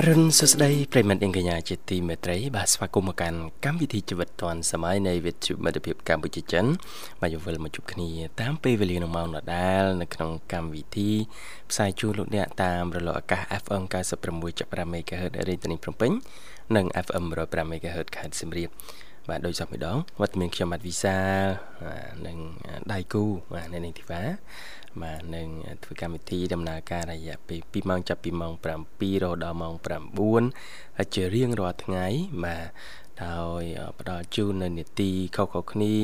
អរុនសួស្តីប្រិមត្តអង្គញ្ញាជាទីមេត្រីបាទស្វាគមន៍មកកាន់កម្មវិធីជីវិតឌွန်សម័យនៃវិទ្យុមិត្តភាពកម្ពុជាចិនបាទយើងវិលមកជួបគ្នាតាមពេលវេលានៅម៉ោងដដែលនៅក្នុងកម្មវិធីផ្សាយជូនលោកអ្នកតាមរលកអាកាស FM 96.5 MHz រាជធានីភ្នំពេញនិង FM 105 MHz ខេត្តសៀមរាបបាទដោយសពម្ដងវត្តមានខ្ញុំបាទវិសានិងដៃគូបាទនៅនេះធីវ៉ា បាទនឹងធ្វើកម្មវិធីដំណើរការរយៈពេល2ម៉ោងចាប់ពីម៉ោង7រហូតដល់ម៉ោង9ជារៀងរាល់ថ្ងៃបាទ ដោយផ្ដល់ជូននៅនីតិខុសៗគ្នា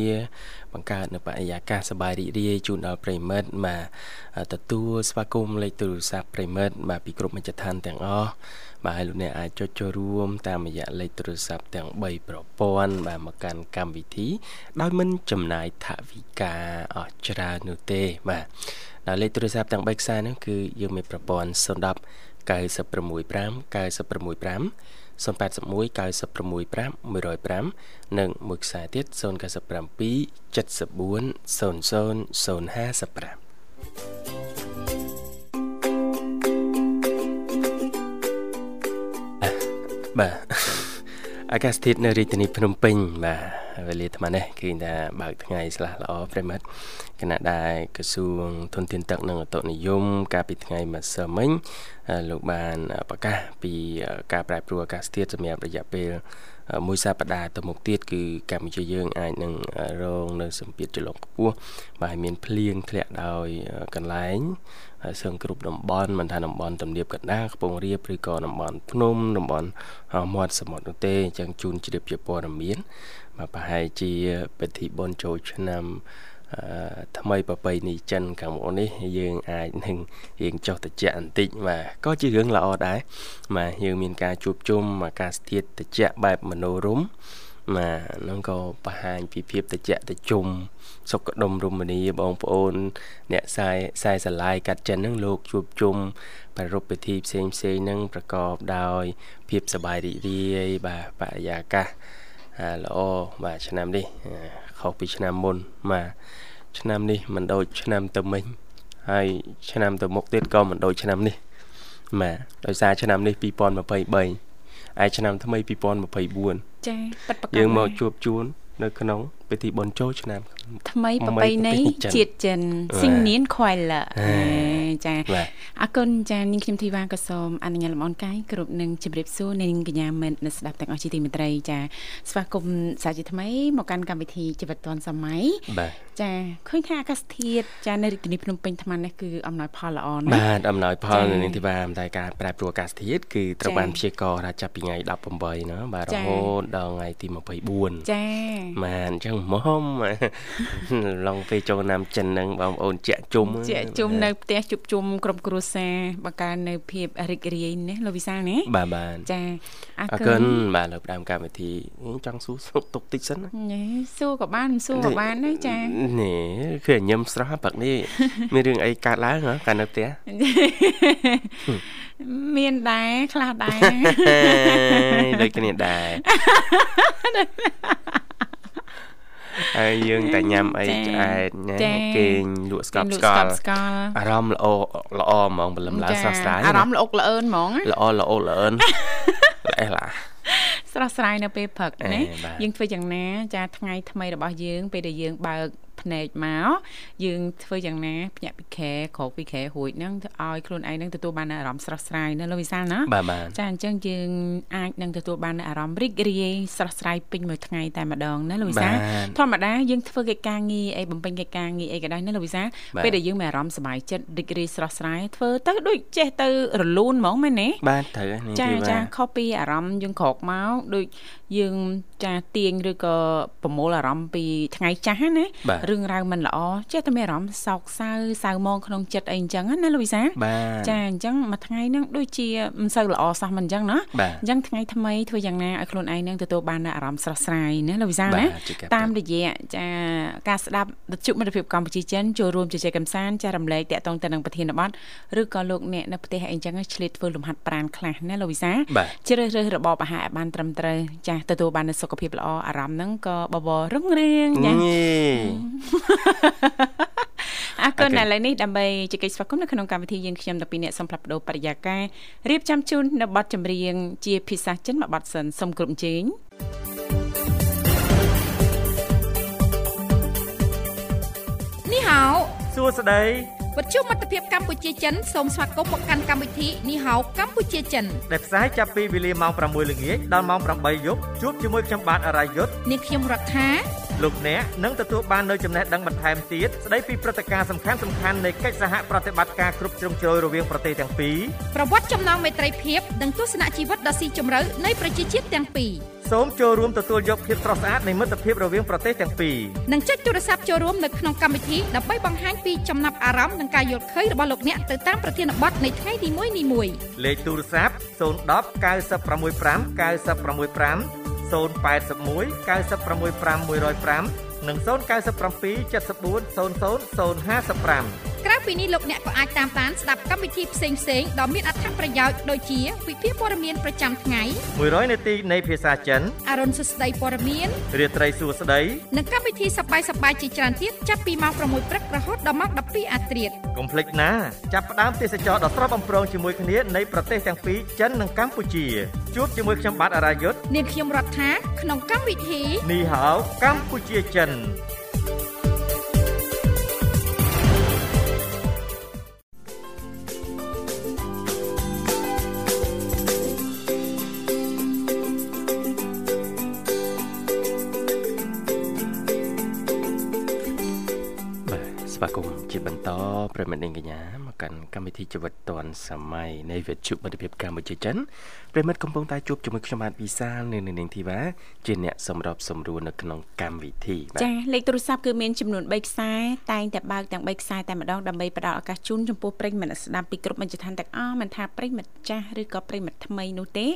បង្កើតនៅបរិយាកាសសប្បាយរីករាយជូនដល់ប្រិមិត្តបាទទទួលស្វាគមន៍លេខទូរស័ព្ទប្រិមិត្តបាទពីគ្រប់មជ្ឈដ្ឋានទាំងអស់បាទហើយលោកអ្នកអាចចុចចូលរួមតាមរយៈលេខទូរស័ព្ទទាំង3ប្រព័ន្ធបាទមកកាន់កម្មវិធី ដោយមិនចំណាយថវិកាអស់ច្រើននោះទេបាទដល់លេខទូរស័ព្ទទាំង3ខ្សែហ្នឹងគឺយើងមានប្រព័ន្ធ010 965 965 081 965 105និងមួយខ្សែទៀត097 74 00 055បាទអាកាសធាតុនៅរាជធានីភ្នំពេញបាទ វេលាថ្មនេះគឺថាបើកថ្ងៃស្លាស់ល្អប្រិមិត្តគណៈដែរក្រសួងធនធានទឹកនិងអតុនិយម កាលពីថ្ងៃម្សិលមិញលោកបានប្រកាសពីការប្រែប្រួលអាកាសធាតុសម្រាប់រយៈពេលមួយសប្តាហ៍ទៅមុខទៀតគឺកម្ពុជាយើងអាចនឹងរងនៅសម្ពាធចលងខ្ពស់បាទមានភ្លៀងធ្លាក់ដោយកន្លែងសឹងគ្រប់តំបន់មិនថាតំបន់ទំនាបកណ្ដាលខ្ពង់រាបឬក៏តំបន់ភ្នំតំបន់មាត់សមុទ្រនោះទេអញ្ចឹងជូនជ្រាបជាព័ត៌មាន បាទប្រហែលជាពិធីបុណ្យចូលឆ្នាំថ្មីប្រពៃណីចិនខាងមុខនេះយើងអាចនឹងរៀងចុះតិចបន្តិចបាទក៏ជារឿងល្អដែរបាទយើងមានការជួបជុំអាកាសធាតុតិចបែបមនោរម្យបាទហ្នឹងក៏បង្ហាញពីភាពតិចតិជុំសុខដុមរមនាបងប្អូន អ្នកខ្សែខ្សែស្រឡាយកាត់ចិនហ្នឹងលោកជួបជុំប្រារព្ធពិធីផ្សេងផ្សេងហ្នឹងប្រកបដោយ ភាពសប្បាយរីករាយបាទបរិយាកាស ល្អបាទឆ្នាំនេះខុសពីឆ្នាំមុនបាទឆ្នាំនេះមិនដូចឆ្នាំទៅមិញហើយឆ្នាំទៅមុខទៀតក៏មិនដូចឆ្នាំនេះបាទដោយសារឆ្នាំនេះ2023ឯឆ្នាំថ្មី2024ចាប៉ិតប្រកាសយើងមកជួបជួននៅក្នុងពិធីបុណ្យចូលឆ្នាំ ថ្មីប្រពៃណីជាតិចិនស៊ីងនៀនខ្វៃឡាចាអរគុណចានាងខ្ញុំធីវ៉ាក៏សូមអនុញ្ញាតលំអរកាយគ្រប់នឹងជម្រាបសួរនាងកញ្ញាមិត្តអ្នកស្ដាប់ទាំងអស់ជាទីមេត្រីចាស្វាគមន៍សាជាថ្មីមកកាន់កម្មវិធីជីវិតឌွန်សម័យបាទចាឃើញថាអាកាសធាតុចានៅរាជធានីភ្នំពេញថ្មនេះគឺអំណោយផលល្អណាស់បាទអំណោយផលនៅនាងធីវ៉ាតែការប្រែប្រួលអាកាសធាតុគឺត្រូវបានព្យាករណ៍ថាចាប់ពីថ្ងៃ18ណាបាទរហូតដល់ថ្ងៃទី24ចាបាទអញ្ចឹងមុំឡងពេលចូលឆ្នាំចិនហ្នឹងបងប្អូនជាក់ជុំជាក់ជុំនៅផ្ទះជប់ជុំក្រុមគ្រួសារបង្កើននៅភាពរីករាយណាលោកវិសាលណាបាទបាទចាអរគុណបាទលើកដើមកម្មវិធីចង់សួរសុខទុកតិចសិនណាសួរក៏បានមិនសួរក៏បានដែរចានេះគឺញឹមស្រស់ព្រឹកនេះមានរឿងអីកើតឡើងហ៎កាលនៅផ្ទះមានដែរខ្លះដែរដូចគ្នាដែរ ហើយយើងតែញ៉ាំអីឆ្អែតញ៉ាំគេងលក់ស្កប់ស្កល់អារម្មណ៍ល្អល្អហ្មងព្រលឹមឡើងស្រស់ស្រាយអារម្មណ៍ល្អល្អឿនហ្មងល្អល្អល្អឿនល្អេះឡាស្រស់ស្រាយនៅពេលព្រឹកណាយើងធ្វើយ៉ាងណាចាថ្ងៃថ្មីរបស់យើងពេលដែលយើងបើក ភ្នែកមកយើងធ្វើយ៉ាងណាភ្ញាក់ពីខែក្រោកពីខែរួចហ្នឹងឲ្យខ្លួនឯងនឹងទទួលបានអារម្មណ៍ស្រស់ស្រាយណាលោកវិសាលណាចាអញ្ចឹងយើងអាចនឹងទទួលបានអារម្មណ៍រីករាយស្រស់ស្រាយពេញមួយថ្ងៃតែម្ដងណាលោកវិសាលធម្មតាយើងធ្វើកិច្ចការងារអីបំពេញកិច្ចការងារអីក៏ដោយណាលោកវិសាលពេលដែលយើងមានអារម្មណ៍សប្បាយចិត្តរីករាយស្រស់ស្រាយធ្វើទៅដូចចេះទៅរលូនហ្មងមែនទេបាទត្រូវចាចាខុសពីអារម្មណ៍យើងក្រោកមកដូចយើងចាទាញឬក៏ប្រមូលអារម្មណ៍ពីថ្ងៃចាស់ណាឬរឿងរ៉ាវមិនល្អចេះតែមានអារម្មណ៍សោកសៅសៅមកក្នុងចិត្តអីអញ្ចឹងណាលោកវិសាចាអញ្ចឹងមួយថ្ងៃហ្នឹងដូចជាមិនសូវល្អសោះមិនអញ្ចឹងណាអញ្ចឹងថ្ងៃថ្មីធ្វើយ៉ាងណាឲ្យខ្លួនឯងនឹងទទួលបានអារម្មណ៍ស្រស់ស្រាយណាលោកវិសាណាតាមរយៈចាការស្ដាប់វិទ្យុមិត្តភាពកម្ពុជាចិនចូលរួមជជែកកម្សាន្តចារំលែកតាក់ទងទៅនឹងប្រធានបទឬក៏លោកអ្នកនៅផ្ទះអីចឹងឆ្លៀតធ្វើលំហាត់ប្រាណខ្លះណាលោកវិសាជ្រើសរើសរបបអាហារឲ្យបានត្រឹមត្រូវចាទទួលបាននូវសុខភាពល្អអារម្មណ៍ហ្នឹងក៏បបររុងរឿងចាអរគុណឥឡូវនេះដើម្បីជែកស្វាគមន៍នៅក្នុងកម្មវិធីយើងខ្ញុំតាពីអ្នកសំផ្លាប់បដោបរិយាការៀបចំជូននៅប័ណ្ណចម្រៀងជាភាសាចិនមួយប័ណ្ណសិនសូមគ្រប់ជេងនេះហៅសួស្តីវិទ្យុមិត្តភាពកម្ពុជាចិនសូមស្វាគមន៍មកកាន់កម្មវិធីនីហៅកម្ពុជាចិនដែលផ្សាយចាប់ពីវេលាម៉ោង6ល្ងាចដល់ម៉ោង8យប់ជួបជាមួយខ្ញុំបាទអរាយុទ្ធនាងខ្ញុំរដ្ឋា លោកអ្នកនឹងទទួលបាននូវចំណេះដឹងបន្ថែមទៀតស្ដីពីព្រឹត្តិការណ៍សំខាន់ៗនៃកិច្ចសហប្រតិបត្តិការគ្រប់ជ្រុងជ្រោយរវាងប្រទេសទាំងពីរប្រវត្តិចំណងមេត្រីភាពនិងទស្សនៈជីវិតដ៏ស៊ីជម្រៅនៃប្រជាជាតិទាំងពីរសូមចូលរួមទទួលយកភាពស្រស់ស្អាតនៃមិត្តភាពរវាងប្រទេសទាំងពីរនិងចុចទូរស័ព្ទចូលរួមនៅក្នុងកម្មវិធីដើម្បីបង្ហាញពីចំណាប់អារម្មណ៍និងការយល់ឃើញរបស់លោកអ្នកទៅតាមប្រធានបទនៃថ្ងៃនីមួយៗលេខទូរស័ព្ទ010 965 965 081 965 105និង097 74 00055 ក្រៅពីនេះលោកអ្នកក៏អាចតាមដានស្ដាប់កម្មវិធីផ្សេងៗដ៏មានអត្ថប្រយោជន៍ដូចជាវិភាគព័ត៌មានប្រចាំថ្ងៃ100នាទីនៃភាសាចិនអរុនសុស្ដីព័ត៌មានរាត្រីសួស្ដីនិងកម្មវិធីសប្បាយសប្បាយជាច្រើនទៀតចាប់ពីម៉ោង6ព្រឹករហូតដល់ម៉ោង12អាធ្រាត្រកុំភ្លេចណាចាប់ផ្ដើមទេសចរដ៏ស្រស់បំព្រងជាមួយគ្នានៃប្រទេសទាំងពីរចិននិងកម្ពុជាជួបជាមួយខ្ញុំបាទអរាយុទ្ធនាងខ្ញុំរដ្ឋាក្នុងកម្មវិធីនីហៅកម្ពុជាចិន ប្រិមិត្តនាងកញ្ញាមកកាន់កម្មវិធីជីវិតឌွန်សម័យនៃវិទ្យុមិត្តភាពកម្ពុជាចិនប្រិមិត្តកំពុងតែជួបជាមួយខ្ញុំបាទវិសាលនៅនាងធីវ៉ាជាអ្នកសម្របសម្រួលនៅក្នុងកម្មវិធីចាលេខទូរស័ព្ទគឺមានចំនួន3ខ្សែតែងតែបើកទាំង3ខ្សែតែម្ដងដើម្បីផ្ដល់ឱកាសជូនចំពោះប្រិមិត្តស្ដាប់ពីគ្រប់មជ្ឈដ្ឋានទាំងអស់មិនថាប្រិមិត្តចាស់ឬក៏ប្រិមិត្តថ្មីនោះទេ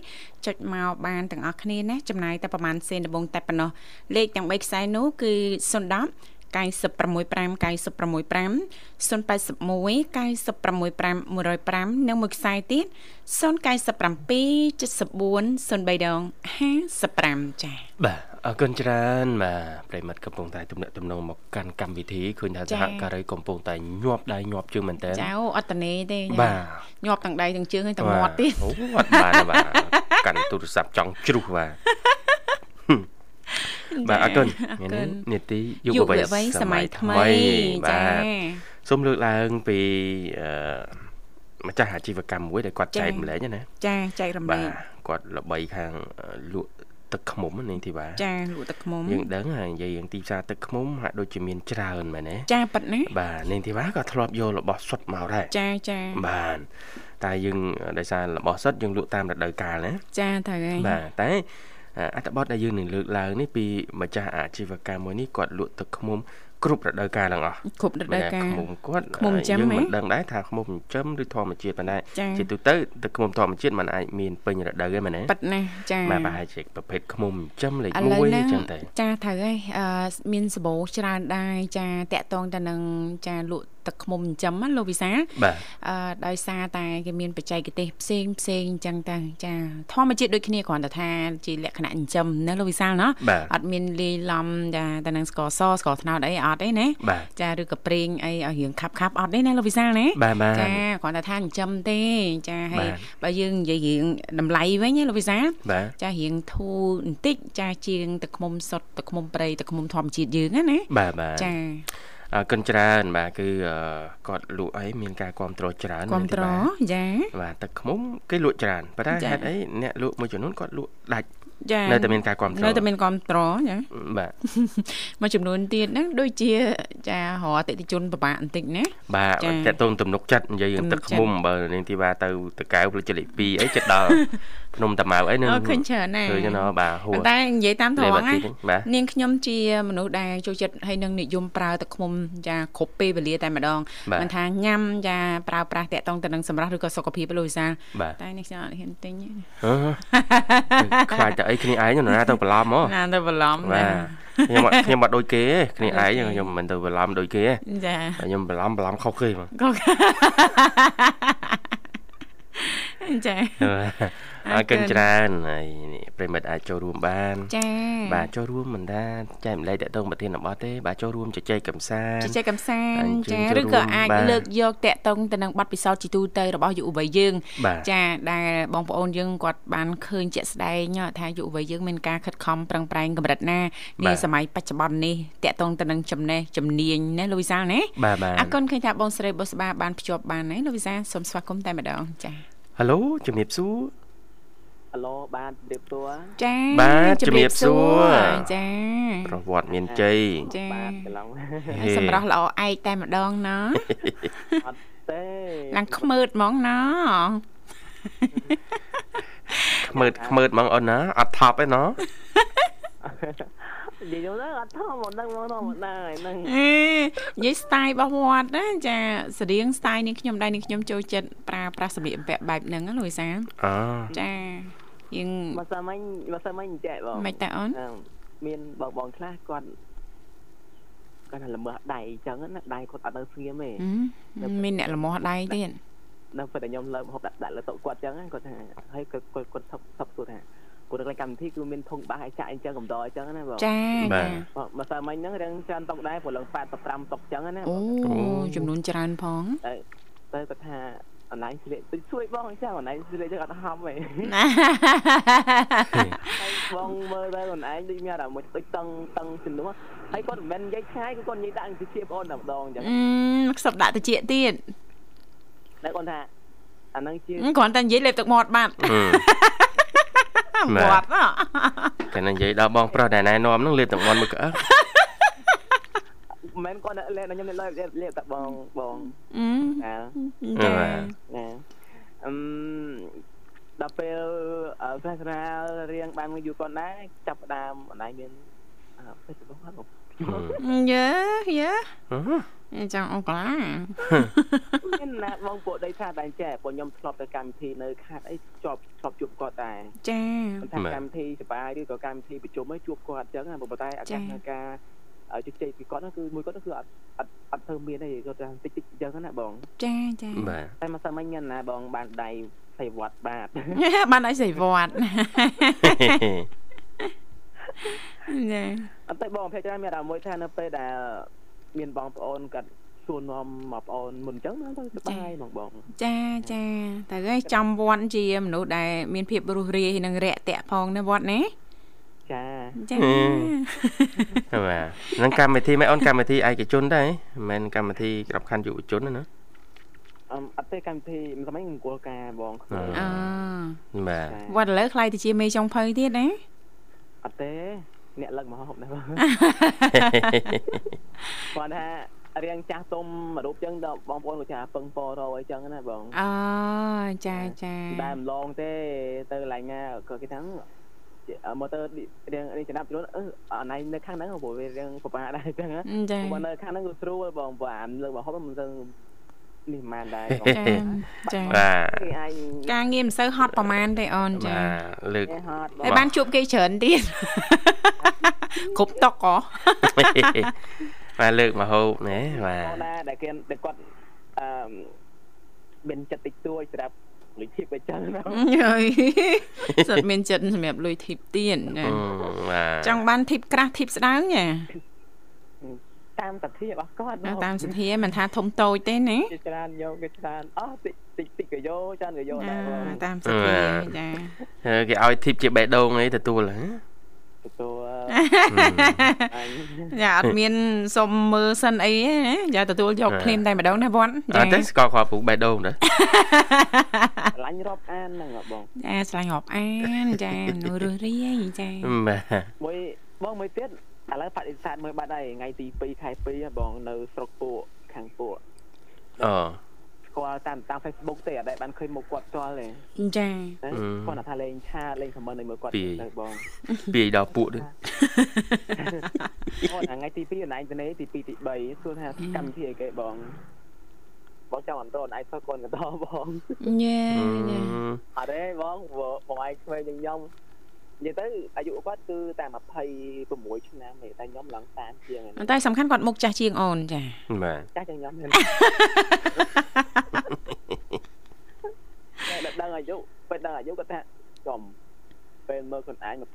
ចុចមកបានទាំងអស់គ្នាណាចំណាយតែប្រហែលសេនដំបងតែប៉ុណ្ណោះលេខទាំង3ខ្សែនោះគឺ010 965 965 081 965 105និងមួយខ្សែទៀត097 74 03ដង55ចា៎បាទអរគុណច្រើនបាទប្រិមិត្តកំពុងតែទំនាក់ទំនងមកកាន់កម្មវិធីឃើញថាសហការីកំពុងតែញាប់ដៃញាប់ជើងមែនតើចាអូអត់តនេទេបាទញាប់ទាំងដៃទាំងជើងហើយទាំងមាត់ទៀតអូអត់បានបាទកាន់ទូរស័ព្ទចង់ជ្រុះបាទ បាទអរគុណនេតិយុវវ័យសម័យថ្មីបាទសូមលើកឡើងពីអឺម្ចាស់អាជីវកម្មមួយដែលគាត់ចែកម្លែកណាចាចែករំលែកបាទគាត់ល្បីខាងលក់ទឹកឃ្មុំនាងធីវ៉ាចាលក់ទឹកឃ្មុំយើងដឹងហើយនិយាយរឿងទីផ្សារទឹកឃ្មុំហាក់ដូចជាមានច្រើនមែនទេចាប៉ិតណាបាទនាងធីវ៉ាក៏ធ្លាប់យករបស់សុទ្ធមកដែរចាចាបាទតែយើងដោយសាររបស់សុទ្ធយើងលក់តាមរដូវកាលណាចាត្រូវហើយបាទតែ អត្ថបទដែលយើងនឹងលើកឡើងនេះពីម្ចាស់អាជីវកម្មមួយនេះគាត់លក់ទឹកឃ្មុំគ្រប់រដូវកាលទាំងអស់គ្រប់រដូវកាលឃ្មុំគាត់ឃ្មុំចិញ្ចឹមយើងមិនដឹងដែរថាឃ្មុំចិញ្ចឹមឬធម្មជាតិប៉ុន្តែជាទូទៅទឹកឃ្មុំធម្មជាតិมันអាចមានពេញរដូវទេមែនទេប៉ិតណាចាបាទប្រហែលជាប្រភេទឃ្មុំចិញ្ចឹមលេខ1អញ្ចឹងតែចាត្រូវហើយមានសបោច្រើនដែរចាតាក់តងទៅនឹងចាលក់ ទឹកឃ្មុំចិញ្ចឹមណាលោកវិសាអឺដោយសារតែគេមានបច្ចេកទេសផ្សេងផ្សេងអញ្ចឹងទៅចាធម្មជាតិដូចគ្នាគ្រាន់តែថាជាលក្ខណៈចិញ្ចឹមណាលោកវិសាណាអត់មានលាយឡំចាទៅនឹងស្ករសស្ករត្នោតអីអត់ទេណាចាឬក៏ប្រេងអីឲ្យរៀងខាប់ខាប់អត់ទេណាលោកវិសាលណាចាគ្រាន់តែថាចិញ្ចឹមទេចាហើយបើយើងនិយាយរៀងតម្លៃវិញណាលោកវិសាលចារៀងធូរបន្តិចចាជាងទឹកឃ្មុំសុទ្ធទឹកឃ្មុំព្រៃទឹកឃ្មុំធម្មជាតិយើងណាចា អរគុណច្រើនបាទគឺគាត់លក់អីមានការគ្រប់គ្រងច្រើនគ្រប់គ្រងចាបាទទឹកឃ្មុំគេលក់ច្រើនប៉ុន្តែហេតុអីអ្នកលក់មួយចំនួនគាត់លក់ដាច់ចានៅតែមានការគ្រប់គ្រងនៅតែមានគ្រប់គ្រងចាបាទមួយចំនួនទៀតហ្នឹងដូចជាចារកអតិថិជនពិបាកបន្តិចណាបាទតេតូនទំនុកចិត្តនិយាយរឿងទឹកឃ្មុំបើនាងធីវ៉ាទៅតកៅផ្លូវចិត្តលេខ2អីចិត្តដល់ភ្នំតាម៉ៅអីនឹងឃើញច្រើនណាស់ឃើញណោះបាទហួរតែនិយាយតាមត្រង់ណានាងខ្ញុំជាមនុស្សដែលចូលចិត្តហើយនឹងនិយមប្រើទឹកឃុំចាគ្រប់ពេលវេលាតែម្ដងមិនថាញ៉ាំចាប្រើប្រាស់តាក់ទងទៅនឹងសម្រាប់ឬក៏សុខភាពលោកវិសាលតែនេះខ្ញុំអត់ហ៊ានទិញខ្លាចតែអីគ្នាឯងណាទៅបន្លំហ៎ណាទៅបន្លំបាទខ្ញុំខ្ញុំអត់ដូចគេគ្នាឯងខ្ញុំមិនទៅបន្លំដូចគេចាខ្ញុំបន្លំបន្លំខុសគេហ្មងចា អរគុណច្រើនហើយនេះប្រិមិត្តអាចចូលរួមបានចាបាទចូលរួមមិនថាចែកម្លែកតកតងប្រធានបទទេបាទចូលរួមជជែកកំសាន្តជជែកកំសាន្តចាឬក៏អាចលើកយកតកតងទៅនឹងបទពិសោធន៍ជីទូទៅរបស់យុវវ័យយើង ចាដែលបងប្អូនយើងគាត់បានឃើញជាក់ស្ដែងថាយុវវ័យយើងមានការខិតខំប្រឹងប្រែងកម្រិតណានាសម័យបច្ចុប្បន្ននេះតកតងទៅនឹងចំណេះជំនាញណាលោកវិសាលណាអរគុណឃើញថាបងស្រីបុស្បាបានភ្ជាប់បានណាលោកវិសាលសូមស្វាគមន៍តែម្ដងចាហៅឡូជំរាបសួរ ហឡូបាទជំរាបសួរចាបាទជំរាបសួរចាប្រវត្តិមានជ័យចាបាទកន្លងសម្រាប់ល្អឯកតែម្ដងណាអត់ទេឡើងខ្មើតហ្មងណាខ្មើតខ្មើតហ្មងអូនណាអត់ថប់ទេណានិយាយទៅអត់ធំមកដឹងមកមកដឹងហើយហ្នឹងអេនិយាយ style របស់វត្តណាចាសរៀង style នេះខ្ញុំដែរនេះខ្ញុំចូលចិត្តប្រើប្រាស់សម្លៀកបំពាក់បែបហ្នឹងណាលោកវិសាអូចា យើងមកសាមិញមកសាមិញចែកបងមិនតែអូនមានបងបងខ្លះគាត់គាត់ថាល្មើសដៃអញ្ចឹងណាដៃគាត់អត់នៅស្ងៀមទេមានអ្នកល្មោះដៃទៀតនៅពេលតែខ្ញុំលើហូបដាក់ដាក់លើតុគាត់អញ្ចឹងគាត់ថាហើយគាត់គាត់ថប់ថប់សួរថាព្រោះក្នុងកម្មវិធីគឺមានធុងបាសឲ្យចាក់អញ្ចឹងកំដរអញ្ចឹងណាបងចាបាទមកសើមិញហ្នឹងរឿងច្រើនតុកដែរព្រោះឡើង85តុកអញ្ចឹងណាអូចំនួនច្រើនផងតែតែគាត់ថា អនឡាញស្លៀកទៅជួយបងចាអនឡាញស្លៀកចឹងអត់ហំទេហើយបងមើលទៅខ្លួនឯងដូចមានអារម្មណ៍ដូចតឹងតឹងជំនួសហើយគាត់មិនមែននិយាយឆ្ងាយគឺគាត់និយាយដាក់ទៅជាបងតែម្ដងអញ្ចឹងអឺខ្សឹបដាក់ទៅជាទៀតតែគាត់ថាអាហ្នឹងជាគ្រាន់តែនិយាយលេបទឹកមាត់បាត់មាត់តែនិយាយដល់បងប្រុសដែលណែនាំហ្នឹងលេបទឹកមាត់មួយក្អើ មិនគាត់លេបខ្ញុំលេបលេបតែបងបងអឺណាណាអឺដល់ពេលសាសនារៀងបានយូរគាត់ដែរចាប់ដើមអនឡាញមានហ្វេសប៊ុកហ្នឹងយើយើចាំអង្កលាមានណាបងពួកដីថាតែចេះពួកខ្ញុំធ្លាប់ទៅកម្មវិធីនៅខាត់អីជាប់ធ្លាប់ជួបគាត់ដែរចាថាកម្មវិធីសបាយឬក៏កម្មវិធីប្រជុំអីជួបគាត់អញ្ចឹងណាប៉ុន្តែអាកាសនៃការ ជជែកពីគាត់ហ្នឹងគឺមួយគាត់គឺអត់អត់អត់ធ្វើមានទេគាត់ថាតិចតិចអញ្ចឹងណាបងចាចាតែមកសាមិញណាបងបានដៃសៃវត្តបាទបានដៃសៃវត្តណែអត់តែបងភាគច្រើនមានអារម្មណ៍មួយថានៅពេលដែលមានបងប្អូនគាត់សួរនាំមកប្អូនមុនអញ្ចឹងទៅសប្បាយហ្មងបងចាចាតែគេចំវត្តជាមនុស្សដែលមានភាពរស់រាយនិងរាក់ទាក់ផងណាវត្តណា ចាចាបាទនឹងកម្មវិធីមែនអូនកម្មវិធីឯកជនដែរមិនមែនកម្មវិធីក្របខ័ណ្ឌយុវជនណាអឺអត់ទេកម្មវិធីមិនសមអង្គុលការបងអឺបាទវត្តឥឡូវខ្លាយទៅជាមេចុងភៅទៀតណាអត់ទេអ្នកលឹកមកហូបដែរបងគាត់ថារៀងចាស់ទុំរូបចឹងដល់បងប្អូនគាត់ថាពឹងពរអីចឹងណាបងអូចាចាតែម្លងទេទៅកន្លែងណាគាត់គេថា ម៉ូទ័ររៀងរៀងចំណាប់ជ្រុលអឺអណៃនៅខាងហ្នឹងព្រោះវារៀងពិបាកដែរអញ្ចឹងចាបើនៅខាងហ្នឹងគឺស្រួលបងព្រោះអាលើកមកហូបមិនទៅនេះមិនដែរចាចាបាទការងារមិនសូវហត់ប្រហែលទេអូនចាលើកហើយបានជួបគេច្រើនទៀតគ្រប់តុកហ៎បាទលើកមកហូបណែបាទណាដែលគេដែលគាត់អឺមានចិត្តតិចតួចសម្រាប់ លុយធីបអញ្ចឹងណាហើយសិតមានចិត្តសម្រាប់លុយធីបទៀតណាចង់បានធីបក្រាស់ធីបស្ដើងណាតាមសទ្ធារបស់គាត់តាមសទ្ធាមិនថាធំតូចទេណាគេច្រើនយកគេច្រើនអស់តិចតិចតិចក៏យកច្រើនក៏យកដែរតាមសទ្ធាចាគេឲ្យធីបជាបេះដូងអីទទួលហ៎ទទួល យ៉ាអត់មានសុំមើលសិនអីណាយ៉ាទទួលយកភ្លាមតែម្ដងណាវ៉ាន់អត់ទេស្គាល់គ្រាប់ពូបេះដូងដែរឆ្លាញ់រាប់អានហ្នឹងបងចាឆ្លាញ់រាប់អានចាមនុស្សរស់រាយចាបាទមួយបងមួយទៀតឥឡូវបដិសេធមើលបាត់ហើយថ្ងៃទី2ខែ2បងនៅស្រុកពួកខាងពួកអូស្គាស្គាល់តាមតាម Facebook ទេអត់ដែលបានឃើញមុខគាត់ផ្ទាល់ទេចាគាត់ថាលេងឆាតលេង comment នៅមើលគាត់ទៅបងពីដល់ពួកទេអូថ្ងៃទី2អនឡាញទៅទី2ទី3សួរថាកម្មវិធីអីគេបងបងចង់អន្តរអនឡាញសោះគាត់ក៏តបងញ៉េញ៉េអត់ទេបងបងឯងឆ្វេងនឹងខ្ញុំ និយាយទៅអាយុគាត់គឺតែ26ឆ្នាំទេតែខ្ញុំឡើង30ជាងតែសំខាន់គាត់មុខចាស់ជាងអូនចាបាទចាស់ជាងខ្ញុំមែនតែដឹងអាយុពេលដឹងអាយុគាត់ថាចំពេលមើលខ្លួនឯង20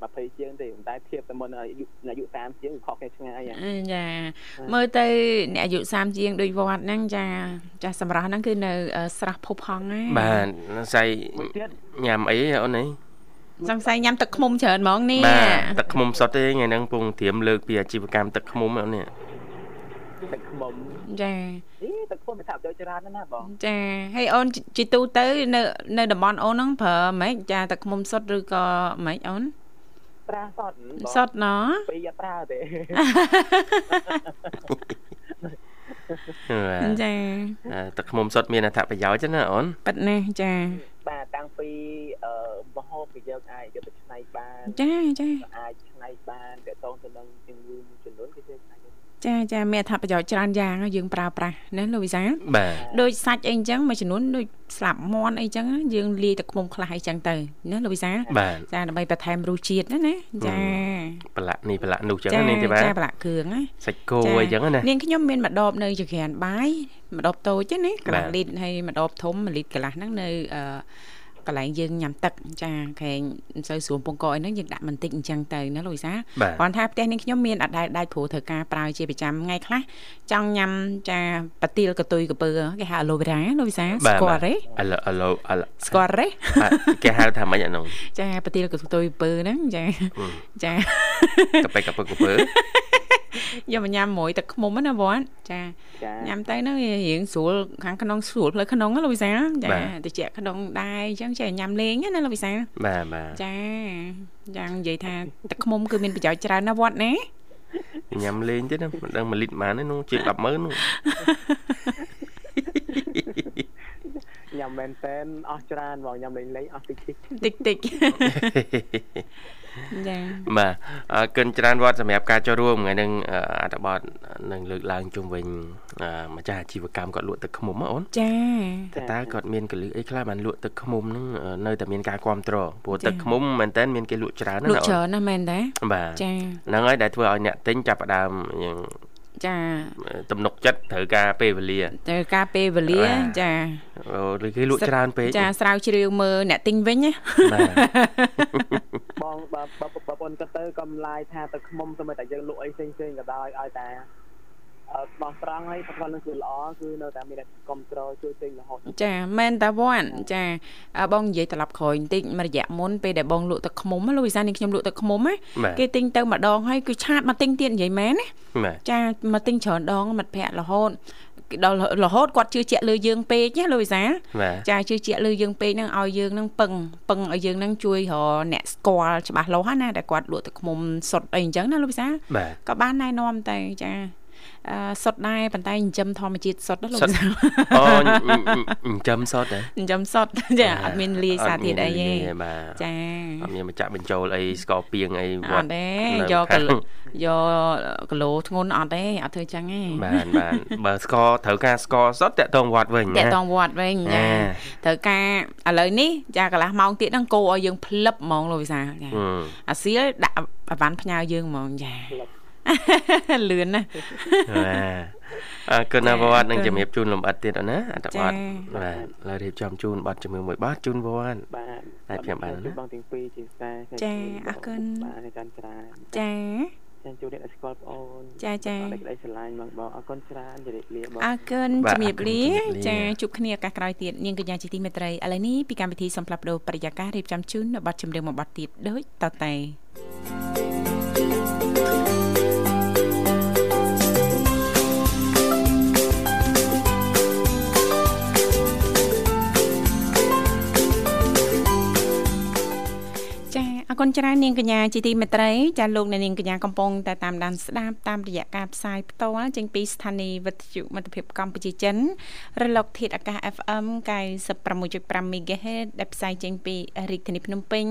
20ជាងទេតែធៀបទៅមុនអាយុអាយុ30ជាងខុសគ្នាឆ្ងាយចាមើលទៅអ្នកអាយុ30ជាងដូចវត្តហ្នឹងចាចាសម្រាប់ហ្នឹងគឺនៅស្រះភពហងណាបាទស្អីញ៉ាំអីអូននេះ សង្ស័យញ៉ាំទឹកឃ្មុំច្រើនហ្មងនេះបាទទឹកឃ្មុំសុទ្ធទេថ្ងៃហ្នឹងពងត្រៀមលើកពីអាជីវកម្មទឹកឃ្មុំនេះទឹកឃ្មុំចាអីទឹកឃ្មុំវាថាប្រយោជន៍ច្រើនណាស់បងចាហើយអូនជីទូទៅនៅនៅតំបន់អូនហ្នឹងប្រើម៉េចចាទឹកឃ្មុំសុទ្ធឬក៏ម៉េចអូនប្រើសុទ្ធសុទ្ធណ៎ពីអត់ប្រើទេចាទឹកឃ្មុំសុទ្ធមានអត្ថប្រយោជន៍ណាអូនប៉ិតណាចា បាទតាំងពីអឺមហូបដែលយើងអាចយកទៅច្នៃបានចាចាអាចច្នៃបានតកតងទៅនឹងជំងឺមួយចំនួនគឺយើងអាចចាចាមានអត្ថប្រយោជន៍ច្រើនយ៉ាងយើងប្រើប្រាស់ណាលោកវិសាបាទដូចសាច់អីអញ្ចឹងមួយចំនួនដូចស្លាប់មន់អីចឹងយើងលាយទឹកឃ្មុំខ្លះអីចឹងទៅណាលោកវិសាចាដើម្បីបន្ថែមរសជាតិណាណាចាប្រឡាក់នេះប្រឡាក់នោះចឹងនាងទេបាទចាប្រឡាក់គ្រឿងណាសាច់គោអីចឹងណានាងខ្ញុំមានម្ដបនៅចក្រានបាយ ម្ដបតូចណាកន្លះលីត្រហើយម្ដបធំ1លីត្រកន្លះហ្នឹងនៅអឺកន្លែងយើងញ៉ាំទឹកចាខែងមិនសូវស្រួលពងកអីហ្នឹងយើងដាក់បន្តិចអញ្ចឹងទៅណាលោកវិសាគ្រាន់ថាផ្ទះនេះខ្ញុំមានអត់ដែលដាច់ព្រោះត្រូវការប្រើជាប្រចាំថ្ងៃខ្លះចង់ញ៉ាំចាប៉ាទីលកតុយកពើគេហៅអាឡូវេរ៉ាលោកវិសាស្គាល់ទេអាឡូអាឡូស្គាល់ទេគេហៅថាម៉េចអានោះចាប៉ាទីលកតុយពើហ្នឹងចាចាកប៉ិកពើកពើ យកមកញ៉ាំមួយទឹកឃ្មុំណាបងចាញ៉ាំទៅហ្នឹងរៀងស្រួលខាងក្នុងស្រួលផ្លូវក្នុងណាលោកវិសាចាតិចក្នុងដែរអញ្ចឹងចេះញ៉ាំលេងណាលោកវិសាបាទបាទចាយ៉ាងនិយាយថាទឹកឃ្មុំគឺមានប្រយោជន៍ច្រើនណាវត្តណាញ៉ាំលេងទេណាមិនដឹង1លីត្រប៉ុន្មានទេនោះជាង100,000នោះញ៉ាំមែនតែនអស់ច្រើនបងញ៉ាំលេងលេងអស់តិចតិចតិចតិច ចាបាទអរគុណច្រើនវត្តសម្រាប់ការចូលរួមថ្ងៃនឹងអត្ថបទនឹងលើកឡើងជុំវិញម្ចាស់អាជីវកម្មគាត់លក់ទឹកឃ្មុំអូនចាតើគាត់មានកលឹះអីខ្លះបានលក់ទឹកឃ្មុំហ្នឹងនៅតែមានការគ្រប់គ្រងព្រោះទឹកឃ្មុំមែនតើមានគេលក់ច្រើនណាលក់ច្រើនណាស់មែនទេបាទចាហ្នឹងហើយដែលធ្វើឲ្យអ្នកទិញចាប់ផ្ដើមយ៉ាង ចាទំនុកចិត្តត្រូវការពេលវេលាត្រូវការពេលវេលាចាអូឬគេលក់ច្រើនពេកចាស្រាវជ្រាវមើលអ្នកទិញវិញណាបងបើបងប្អូនក៏ទៅកំឡាយថាទៅខ្មុំទៅតែយើងលក់អីផ្សេងផ្សេងក៏ដោយឲ្យតែ ស្មោះត្រង់ហើយប្រព័ន្ធនឹងគឺល្អគឺនៅតែមានគ្រប់គ្រងជួយទិញរហូតចាមែនតាវ៉ាន់ចាបងនិយាយត្រឡប់ក្រោយបន្តិចមួយរយៈមុនពេលដែលបងលក់ទឹកឃ្មុំលោកវិសានេះខ្ញុំលក់ទឹកឃ្មុំណាគេទិញទៅម្ដងហើយគឺឆាតមកទិញទៀតនិយាយមែនណាចាមកទិញច្រើនដងមិត្តភ័ក្ដិរហូតដល់រហូតគាត់ជឿជាក់លើយើងពេកណាលោកវិសាចាជឿជាក់លើយើងពេកហ្នឹងឲ្យយើងហ្នឹងពឹងពឹងឲ្យយើងហ្នឹងជួយរអ្នកស្គាល់ច្បាស់លាស់ណាដែលគាត់លក់ទឹកឃ្មុំសុទ្ធអីអញ្ចឹងណាលោកវិសាក៏បានណែនាំតែចា សុទ្ធដែរប៉ុន្តែចិញ្ចឹមធម្មជាតិសុទ្ធណាលោកអូចិញ្ចឹមសុទ្ធហ៎ចិញ្ចឹមសុទ្ធចាអត់មានលាយសារធាតុអីទេចាអត់មានមកចាក់បញ្ចូលអីស្ករពីងអីវត្តអត់ទេយកយកគីឡូធ្ងន់អត់ទេអត់ធ្វើចឹងទេបាទបាទបើស្ករត្រូវការស្ករសុទ្ធតាក់តងវត្តវិញតាក់តងវត្តវិញចាត្រូវការឥឡូវនេះចាកន្លះម៉ោងទៀតហ្នឹងគោឲ្យយើងផ្លឹបហ្មងលោកវិសាចាអាសៀលដាក់អវ៉ាន់ផ្ញើយើងហ្មងចាលឿ នណាបាទអរគុណណាវត្តនឹងជំរាបជូនលំអិតទៀតណាអត្តបទបាទឡើយរៀបចំជូនប័ណ្ណជំរឿមួយប័ណ្ណជូនវត្តបាទតែខ្ញុំបានណាបងទាំងពីរជាខ្សែចាអរគុណបាទចាន់ច្រើនចាចាជួបអ្នកស្គាល់បងអូនចាចាអរគុណស្រឡាញ់បងបងអរគុណច្រើនជម្រាបលាបងអរគុណជម្រាបលាចាជួបគ្នាឱកាសក្រោយទៀតនាងកញ្ញាជាទីមេត្រីឥឡូវនេះពីកម្មវិធីសំផ្លាប់ដោប្រយាកររៀបចំជូននៅប័ណ្ណជំរឿមួយប័ណ្ណទៀតដូចតទៅ គុណច្រើននាងកញ្ញាជាទីមេត្រីចាលោកនាងកញ្ញាកំពុងតែតាមដានស្ដាប់តាមរយៈការផ្សាយផ្ទាល់ចេញពីស្ថានីយ៍វិទ្យុមិត្តភាពកម្ពុជាចិនរលកធាតុអាកាស FM 96.5 MHz ដែលផ្សាយចេញពីរាជធានីភ្នំពេញ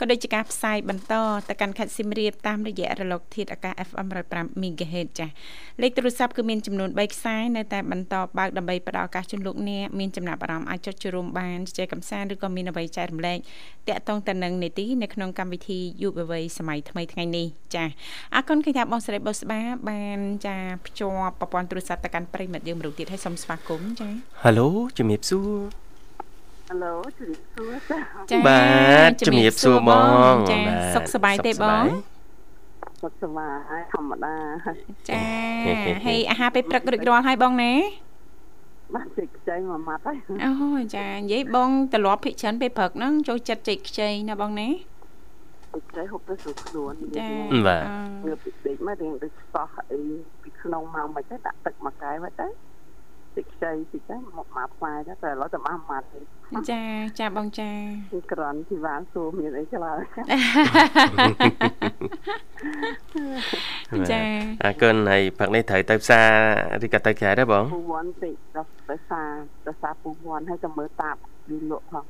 ក៏ដូចជាការផ្សាយបន្តទៅកាន់ខេត្តសៀមរាបតាមរយៈរលកធាតុអាកាស FM 105 MHz ចាលេខទូរស័ព្ទគឺមានចំនួន3ខ្សែនៅតែបន្តបើកដើម្បីផ្ដល់ឱកាសជូនលោកអ្នកមានចំណាប់អារម្មណ៍អាចចុចចូលរួមបានជជែកកម្សាន្តឬក៏មានអ្វីចែករំលែកតាក់ទងទៅនឹងនីតិនៅក្នុងកម្មវិធីយុវវ័យសម័យថ្មីថ្ងៃនេះចាអរគុណគិតាបងស្រីបុស្បាបានចាភ្ជាប់ប្រព័ន្ធទូរស័ព្ទទៅកាន់ប្រិមិត្តយើងមរុទៀតឲ្យសូមស្វាគមន៍ចាហៅឡូជំរាបសួរហៅឡូជំរាបសួរចាបាទជំរាបសួរបងចាសុខសប្បាយទេបងសុខសប្បាយធម្មតាចាហើយអាហារពេលព្រឹករួចរាល់ហើយបងណាបានចេកខ្ចីមួយម៉ាត់ហើយអូចានិយាយបងត្រឡប់ភិកច្រើនពេលព្រឹកហ្នឹងចូលចិត្តចេកខ្ចីណាបងណា ពេកខ្ចីហូបទៅស្រួលខ្លួនចាបាទងើបពីដេកមករៀងដូចសោះអីពីក្នុងមកមិនទៅដាក់ទឹកមួយកែវទៅតិចខ្ចីតិចទៅមកមកផ្លែទៅតែឥឡូវតែមកម៉ាត់ទេចាចាបងចាក្រាន់ជីវ៉ានសួរមានអីឆ្លើយចាអរគុណហើយផឹកនេះត្រូវទៅផ្សារឬក៏ទៅក្រៅដែរបងពូវ័នតិចដល់ទៅផ្សារទៅផ្សារពូវ័នហើយទៅមើលតាបលលក់ផង